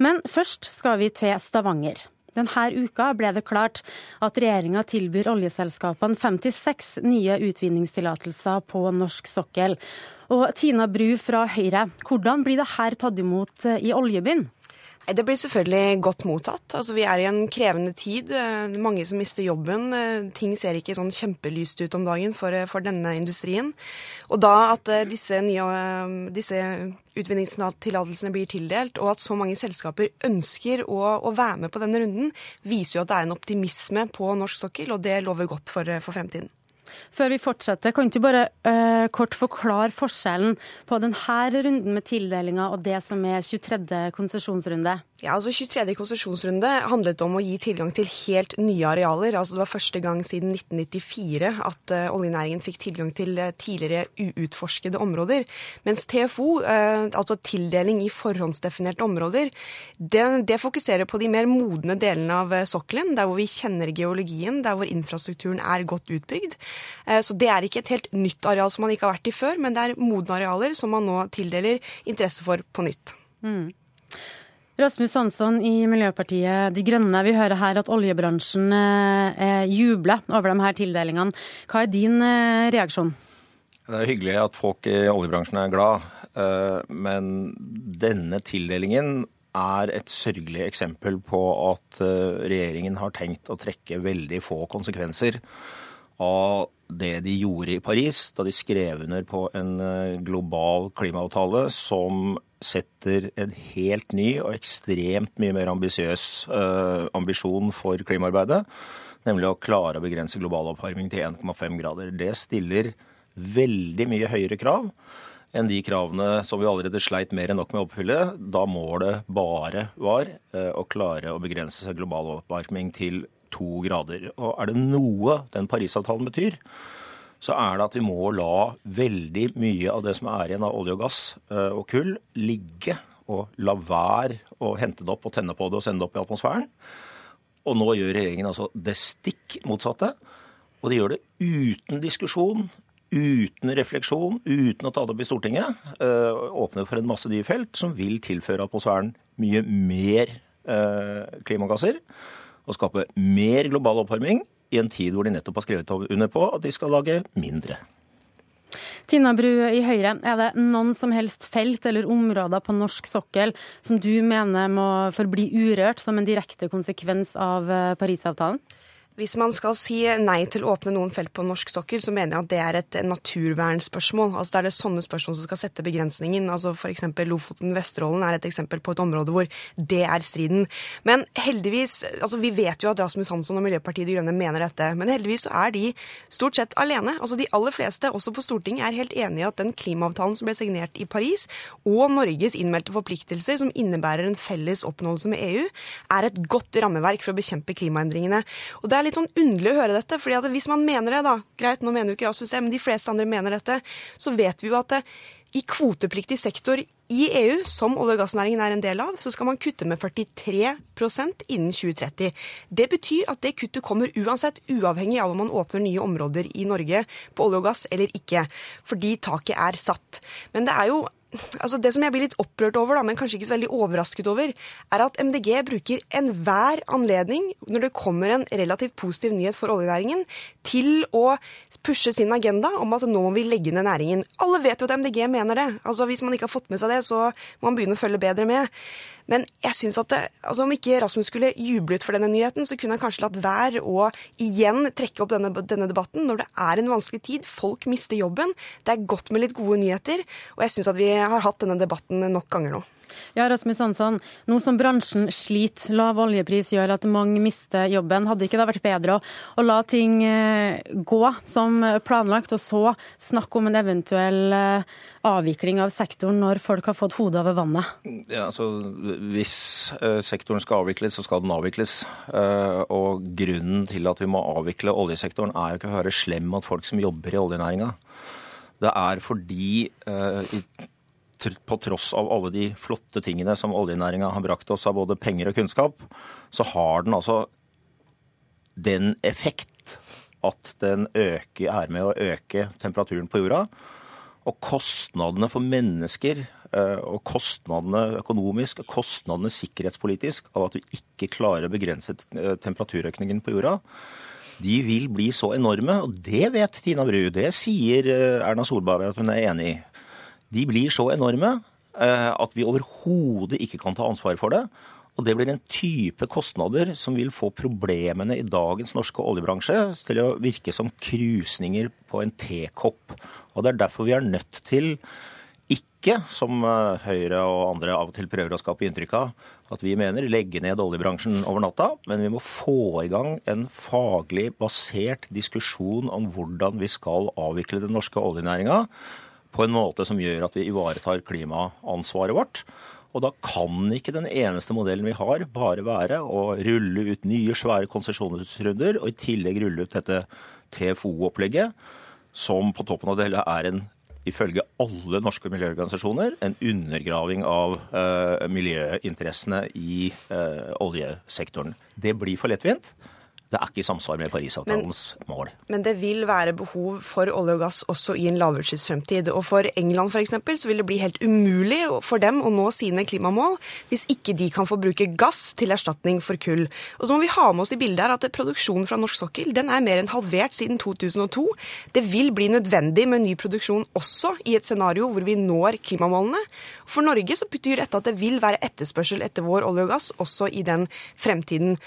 Men først skal vi til Stavanger. Denne uka ble det klart at regjeringa tilbyr oljeselskapene 56 nye utvinningstillatelser på norsk sokkel. Og Tina Bru fra Høyre, hvordan blir det her tatt imot i oljebyen? Det blir selvfølgelig godt mottatt. Altså, vi er i en krevende tid. Mange som mister jobben. Ting ser ikke sånn kjempelyst ut om dagen for, for denne industrien. Og da at disse, nye, disse utvinningstillatelsene blir tildelt, og at så mange selskaper ønsker å, å, være med på denne runden, viser jo at det er en optimisme på norsk sokkel, og det lover godt for, for fremtiden. Før vi fortsetter, kan du bare uh, kort forklare forskjellen på denne runden med tildelinga og det som er 23. konsesjonsrunde? Ja, altså 23. konsesjonsrunde handlet om å gi tilgang til helt nye arealer. Altså Det var første gang siden 1994 at uh, oljenæringen fikk tilgang til uh, tidligere uutforskede områder. Mens TFO, uh, altså tildeling i forhåndsdefinerte områder, det, det, fokuserer på de mer modne delene av sokkelen, der hvor vi kjenner geologien, der hvor infrastrukturen er godt utbygd. Så det er ikke et helt nytt areal som man ikke har vært i før, men det er modne arealer som man nå tildeler interesse for på nytt. Mm. Rasmus Hansson i Miljøpartiet De Grønne, vi hører her at oljebransjen eh, jubler over de her tildelingene. Hva er din eh, reaksjon? Det er hyggelig at folk i oljebransjen er glad, eh, men denne tildelingen er et sørgelig eksempel på at eh, regjeringen har tenkt å trekke veldig få konsekvenser av det de gjorde i Paris da de skrev under på en eh, global klimaavtale som setter en helt ny og ekstremt mye mer ambisiøs uh, ambisjon for klimaarbeidet, nemlig å klare å begrense global oppvarming til 1,5 grader. Det stiller veldig mye høyere krav enn de kravene som vi allerede sleit mer enn nok med å oppfylle da målet bare var uh, å klare å begrense seg global oppvarming til to grader. Og er det noe den Parisavtalen betyr, så er det at vi må la veldig mye av det som er igjen av olje og gass eh, og kull, ligge og la være å hente det opp og tenne på det og sende det opp i atmosfæren. Og nå gjør regjeringen altså det stikk motsatte. Og de gjør det uten diskusjon, uten refleksjon, uten å ta det opp i Stortinget. Øh, åpner for en masse nye felt som vil tilføre atmosfæren mye mer øh, klimagasser og skape mer global oppvarming i en tid hvor de nettopp har skrevet under på at de skal lage mindre. Tina Bru i Høyre, er det noen som helst felt eller områder på norsk sokkel som du mener må forbli urørt som en direkte konsekvens av eh, Parisavtalen? Hvis man skal si nei til å åpne noen felt på norsk sokkel, så mener jeg at det er et naturvernspørsmål. Altså Det er det sånne spørsmål som skal sette begrensningen. Altså F.eks. Lofoten-Vesterålen er et eksempel på et område hvor det er striden. Men heldigvis, altså Vi vet jo at Rasmus Hansson og Miljøpartiet De Grønne mener dette. Men heldigvis så er de stort sett alene. Altså De aller fleste, også på Stortinget, er helt enig i at den klimaavtalen som ble signert i Paris, og Norges innmeldte forpliktelser, som innebærer en felles oppnåelse med EU, er et godt rammeverk for å bekjempe klimaendringene. Og det er litt sånn underlig å høre dette. fordi at hvis man mener det, da Greit, nå mener jo ikke Rasmus det, men de fleste andre mener dette. Så vet vi jo at det, i kvotepliktig sektor i EU, som olje- og gassnæringen er en del av, så skal man kutte med 43% innen 2030. Det betyr at det kuttet kommer uansett, uavhengig av om man åpner nye områder i Norge på olje og gass eller ikke. Fordi taket er satt. Men det er jo altså Det som jeg blir litt opprørt over, da, men kanskje ikke så veldig overrasket over, er at MDG bruker enhver anledning når det kommer en relativt positiv nyhet for oljenæringen, til å pushe sin agenda om at nå må vi legge ned næringen. Alle vet jo at MDG mener det. Altså Hvis man ikke har fått med seg det, så må man begynne å følge bedre med. Men jeg synes at det, altså om ikke Rasmus skulle jublet for denne nyheten, så kunne han kanskje latt være å igjen trekke opp denne, denne, debatten når det er en vanskelig tid. Folk mister jobben. Det er godt med litt gode nyheter. Og jeg syns at vi har hatt denne debatten nok ganger nå. Ja, Rasmus Hansson. Nå som bransjen sliter, lav oljepris gjør at mange mister jobben. Hadde ikke det vært bedre å, la ting eh, gå som planlagt, og så snakke om en eventuell eh, avvikling av sektoren når folk har fått hodet over vannet? Ja, altså, hvis uh, sektoren skal avvikles, så skal den avvikles. Og grunnen til at vi må avvikle oljesektoren, er jo ikke å høre slem mot folk som jobber i oljenæringa. Det er fordi på tross av alle de flotte tingene som oljenæringa har brakt oss av både penger og kunnskap, så har den altså den effekt at den øker, er med å øke temperaturen på jorda. Og kostnadene for mennesker, eh, og kostnadene økonomisk og kostnadene sikkerhetspolitisk av at vi ikke klarer å begrense eh, temperaturøkningen på jorda, de vil bli så enorme. Og det vet Tina Bru. Det sier eh, Erna Solberg at hun er enig i de blir så enorme eh, at vi overhodet ikke kan ta ansvar for det. Og det blir en type kostnader som vil få problemene i dagens norske oljebransje til å virke som krusninger på en tekopp. Og det er derfor vi er nødt til ikke, som eh, Høyre og andre av og til prøver å skape inntrykk av, at vi mener legge ned oljebransjen over natta, men vi må få i gang en faglig basert diskusjon om hvordan vi skal avvikle den norske oljenæringa på en måte som gjør at vi ivaretar klimaansvaret vårt. Og da kan ikke den eneste modellen vi har, bare være å rulle ut nye, svære konsesjonsrunder, og i tillegg rulle ut dette TFO-opplegget, som på toppen av det hele er en ifølge alle norske miljøorganisasjoner en undergraving av eh, miljøinteressene i eh, oljesektoren. Det blir for lettvint det er ikke i samsvar med Parisavtalens men, mål. Men det vil være behov for olje og gass også i en lavutslippsfremtid. Og for England f.eks. så vil det bli helt umulig for dem å nå sine klimamål hvis ikke de kan få bruke gass til erstatning for kull. Og så må vi ha med oss i bildet her at produksjonen fra norsk sokkel den er mer enn halvert siden 2002. Det vil bli nødvendig med ny produksjon også i et scenario hvor vi når klimamålene. For Norge så betyr dette at det vil være etterspørsel etter vår olje og gass også i den fremtiden.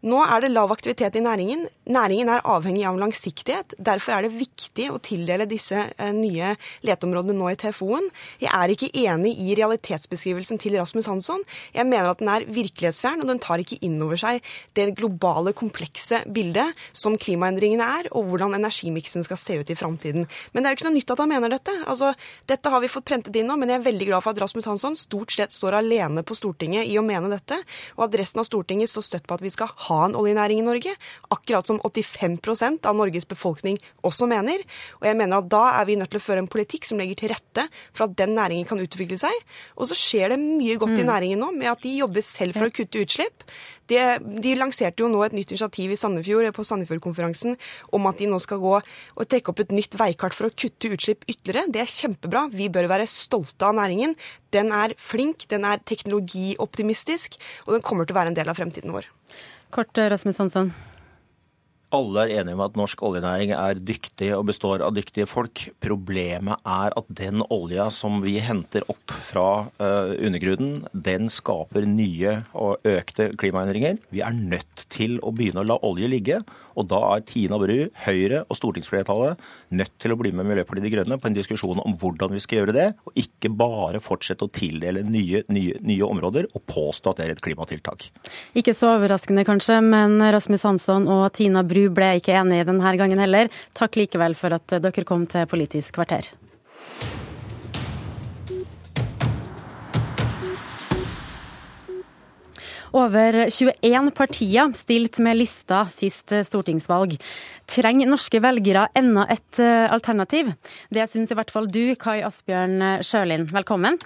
Nå er det lav aktivitet i næringen. Næringen er avhengig av langsiktighet. Derfor er det viktig å tildele disse eh, nye leteområdene nå i TFO-en. Jeg er ikke enig i realitetsbeskrivelsen til Rasmus Hansson. Jeg mener at den er virkelighetsfjern, og den tar ikke inn over seg det globale, komplekse bildet som klimaendringene er, og hvordan energimiksen skal se ut i framtiden. Men det er jo ikke noe nytt at han mener dette. Altså, dette har vi fått prentet inn nå, men jeg er veldig glad for at Rasmus Hansson stort sett står alene på Stortinget i å mene dette, og at resten av Stortinget står støtt på at vi skal ha ha en oljenæring i Norge, akkurat som 85% av Norges befolkning også mener. Og jeg mener at da er vi nødt til å føre en politikk som legger til rette for at den næringen kan utvikle seg. Og så skjer det mye godt mm. i næringen nå med at de jobber selv for å kutte utslipp. De, de, lanserte jo nå et nytt initiativ i Sandefjord på Sandefjordkonferansen om at de nå skal gå og trekke opp et nytt veikart for å kutte utslipp ytterligere. Det er kjempebra. Vi bør være stolte av næringen. Den er flink, den er teknologioptimistisk, og den kommer til å være en del av fremtiden vår. Kort, eh, Rasmus Hansson. Alle er enige om at norsk oljenæring er dyktig og består av dyktige folk. Problemet er at den olja som vi henter opp fra uh, undergrunnen, den skaper nye og økte klimaendringer. Vi er nødt til å begynne å la olje ligge. Og da er Tina Bru, Høyre og stortingsflertallet nødt til å bli med Miljøpartiet De Grønne på en diskusjon om hvordan vi skal gjøre det, og ikke bare fortsette å tildele nye, nye, nye områder og påstå at det er et klimatiltak. Ikke så overraskende kanskje, men Rasmus Hansson og Tina Bru ble ikke enige denne gangen heller. Takk likevel for at dere kom til Politisk kvarter. Over 21 partier stilt med lista sist stortingsvalg. Trenger norske velgere enda et eh, alternativ? Det syns i hvert fall du, Kai Asbjørn Sjølin. Velkommen.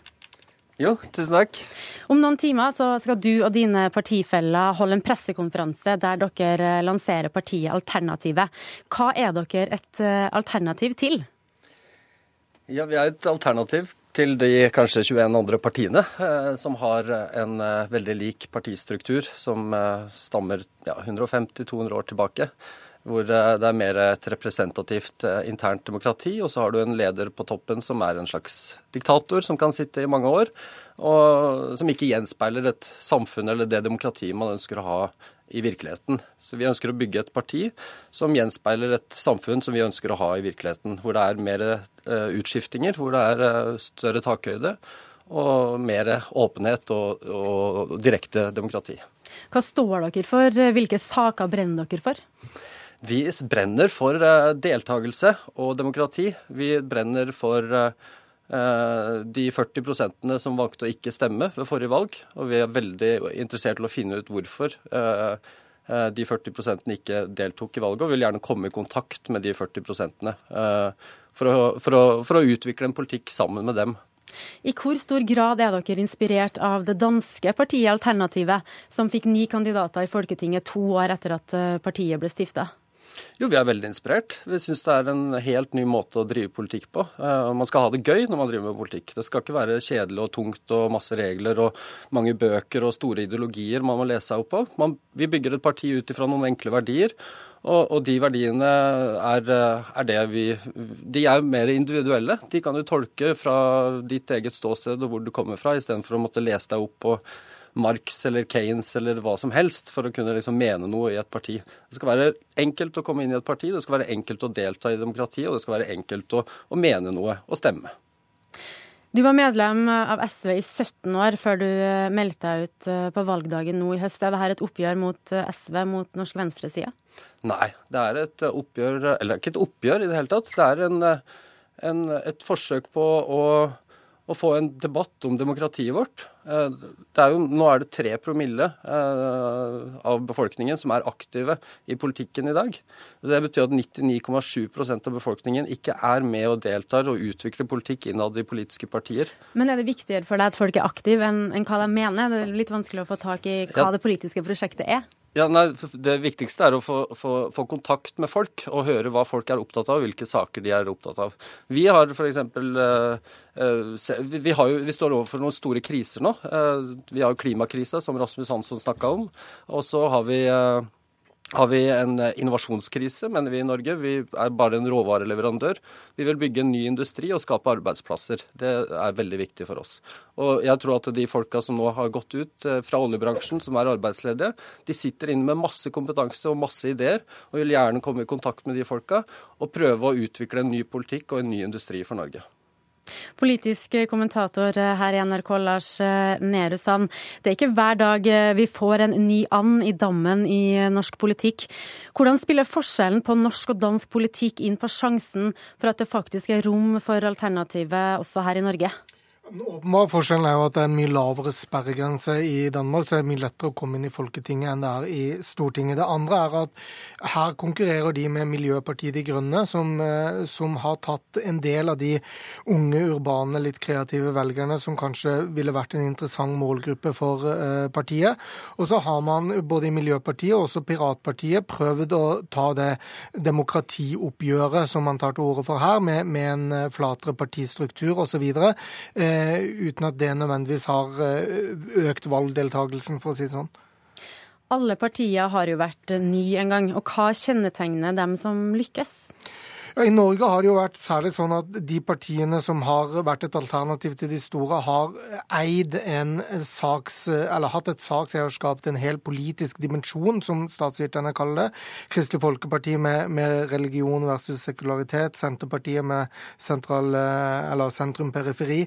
Jo, tusen takk. Om noen timer skal du og dine partifeller holde en pressekonferanse der dere lanserer partiet Alternativet. Hva er dere et eh, alternativ til? Ja, Vi er et alternativ til de kanskje 21 andre partiene, eh, som har en eh, veldig lik partistruktur, som eh, stammer ja, 150-200 år tilbake hvor eh, det er mer et representativt eh, internt demokrati. Og så har du en leder på toppen som er en slags diktator som kan sitte i mange år, og som ikke gjenspeiler et samfunn eller det demokratiet man ønsker å ha i virkeligheten. Så vi ønsker å bygge et parti som gjenspeiler et samfunn som vi ønsker å ha i virkeligheten. Hvor det er mer uh, utskiftinger, hvor det er uh, større takhøyde og mer åpenhet og, og direkte demokrati. Hva står dere for? Hvilke saker brenner dere for? Vi brenner for eh, deltakelse og demokrati. Vi brenner for eh, de 40 prosentene som valgte å ikke stemme ved forrige valg. Og vi er veldig interessert i å finne ut hvorfor eh, de 40 prosentene ikke deltok i valget, og vil gjerne komme i kontakt med de 40 prosentene for, for, for å utvikle en politikk sammen med dem. I hvor stor grad er dere inspirert av det danske partiet Alternativet, som fikk ni kandidater i Folketinget to år etter at partiet ble stifta? Jo, vi er veldig inspirert. Vi syns det er en helt ny måte å drive politikk på. Uh, man skal ha det gøy når man driver med politikk. Det skal ikke være kjedelig og tungt og masse regler og mange bøker og store ideologier man må lese seg opp på. Man, vi bygger et parti ut ifra noen enkle verdier. Og, og de verdiene er, eh, er, det vi De er mer individuelle. De kan du tolke fra ditt eget ståsted og hvor du kommer fra, istedenfor å måtte lese deg opp på Marx eller Keynes eller hva som helst for å kunne liksom mene noe i et parti. Det skal være enkelt å komme inn i et parti, det skal være enkelt å delta i demokratiet, og det skal være enkelt å, å mene noe og stemme. Du var medlem av SV i 17 år før du eh, meldte deg ut eh, på valgdagen nå i høst. Er dette et oppgjør mot eh, SV, mot norsk venstreside? Nei, det er et oppgjør Eller ikke et oppgjør i det hele tatt. Det er en, en, et forsøk på å å få en debatt om demokratiet vårt. Eh, er jo, nå er det tre promille eh, av befolkningen som er aktive i politikken i dag. Det betyr at 99,7% av befolkningen ikke er med og deltar og utvikler politikk innad i politiske partier. Men er det viktigere for deg at folk er aktive enn, enn hva de mener? Det er litt vanskelig å få tak i hva ja. det politiske prosjektet er? Ja, nei, Det viktigste er å få, få, få, kontakt med folk og høre hva folk er opptatt av, og hvilke saker de er opptatt av. Vi har f.eks. Uh, uh, vi, vi, står overfor noen store kriser nå. Uh, vi har jo klimakrisa, som Rasmus Hansson snakka om. Og så har vi har vi en eh, innovasjonskrise, mener vi i Norge. Vi er bare en råvareleverandør. Vi vil bygge en ny industri og skape arbeidsplasser. Det er veldig viktig for oss. Og jeg tror at de folka som nå har gått ut eh, fra oljebransjen, som er arbeidsledige, de sitter inne med masse kompetanse og masse ideer, og vil gjerne komme i kontakt med de folka og prøve å utvikle en ny politikk og en ny industri for Norge. Politisk kommentator her i NRK, Lars eh, Nehru Sand. Det er ikke hver dag eh, vi får en ny and i dammen i norsk politikk. Hvordan spiller forskjellen på norsk og dansk politikk inn på sjansen for at det faktisk er rom for alternativet også her i Norge? Den forskjellen er jo at det er mye lavere sperregrense i Danmark, så det er mye lettere å komme inn i Folketinget enn det er i Stortinget. Det andre er at her konkurrerer de med Miljøpartiet De Grønne, som, eh, som har tatt en del av de unge, urbane, litt kreative velgerne som kanskje ville vært en interessant målgruppe for uh, partiet. Og så har man både i Miljøpartiet og også Piratpartiet prøvd å ta det demokratioppgjøret som man tar til orde for her, med, med en eh, flatere partistruktur osv. Uh, uten at det nødvendigvis har eh, økt valgdeltakelsen, for å si det sånn. Alle partier har jo vært nye en gang, og hva kjennetegner dem som lykkes? I Norge har det jo vært særlig sånn at de partiene som har vært et alternativ til de store, har eid en saks, eller hatt et sakseierskap til en hel politisk dimensjon, som statsviterne kaller det. Kristelig Folkeparti med, med religion versus sekularitet, Senterpartiet med sentral, eller sentrum-periferi.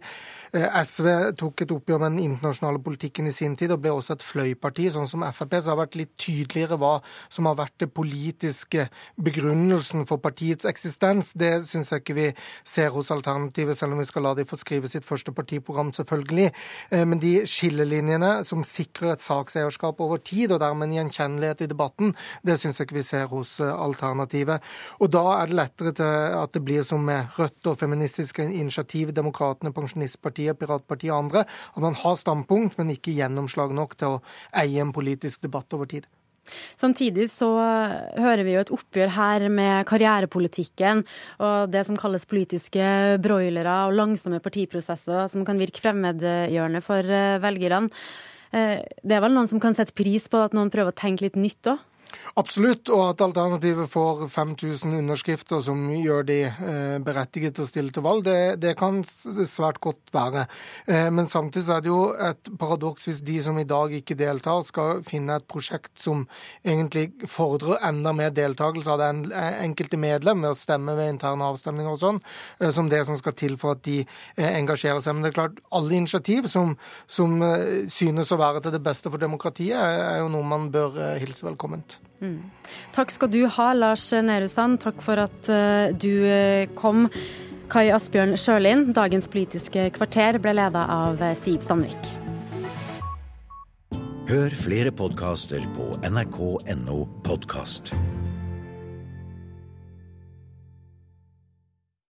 Eh, SV tok et oppgjør med den internasjonale politikken i sin tid, og ble også et fløyparti, sånn som Frp. Så det har vært litt tydeligere hva som har vært det politiske begrunnelsen for partiets eksistens. Det syns jeg ikke vi ser hos Alternativet, selv om vi skal la de få skrive sitt første partiprogram, selvfølgelig. Eh, men de skillelinjene som sikrer et sakseierskap over tid, og dermed en gjenkjennelighet i debatten, det syns jeg ikke vi ser hos eh, Alternativet. Og da er det lettere til at det blir som med Rødt og Feministiske initiativ, Demokratene, Pensjonistpartiet, Senterpartiet, Piratpartiet og andre, at man har standpunkt, men ikke gjennomslag nok til å eie en politisk debatt over tid. Samtidig så hører vi jo et oppgjør her med karrierepolitikken og det som kalles politiske broilere og langsomme partiprosesser som kan virke fremmedgjørende for eh, velgerne. Eh, det er vel noen som kan sette pris på at noen prøver å tenke litt nytt òg? Absolutt, og at alternativet får 5000 underskrifter som gjør de eh, berettiget til å stille til valg, det, det, kan svært godt være. Eh, men samtidig er det jo et paradoks hvis de som i dag ikke deltar, skal finne et prosjekt som egentlig fordrer enda mer deltakelse av det eh, enkelte medlem ved å stemme ved interne avstemninger og sånn, som det som skal til for at de engasjerer seg. Men det er klart, alle initiativ som, som synes å være til det beste for demokratiet, er jo noe man bør hilse velkomment. Mm. Takk skal du ha, Lars Nehru Sand. Takk for at uh, du uh, kom. Kai Asbjørn Sjølin, dagens Politiske kvarter ble leda av uh, Siv Sandvik. Hør flere podkaster på nrk.no podkast.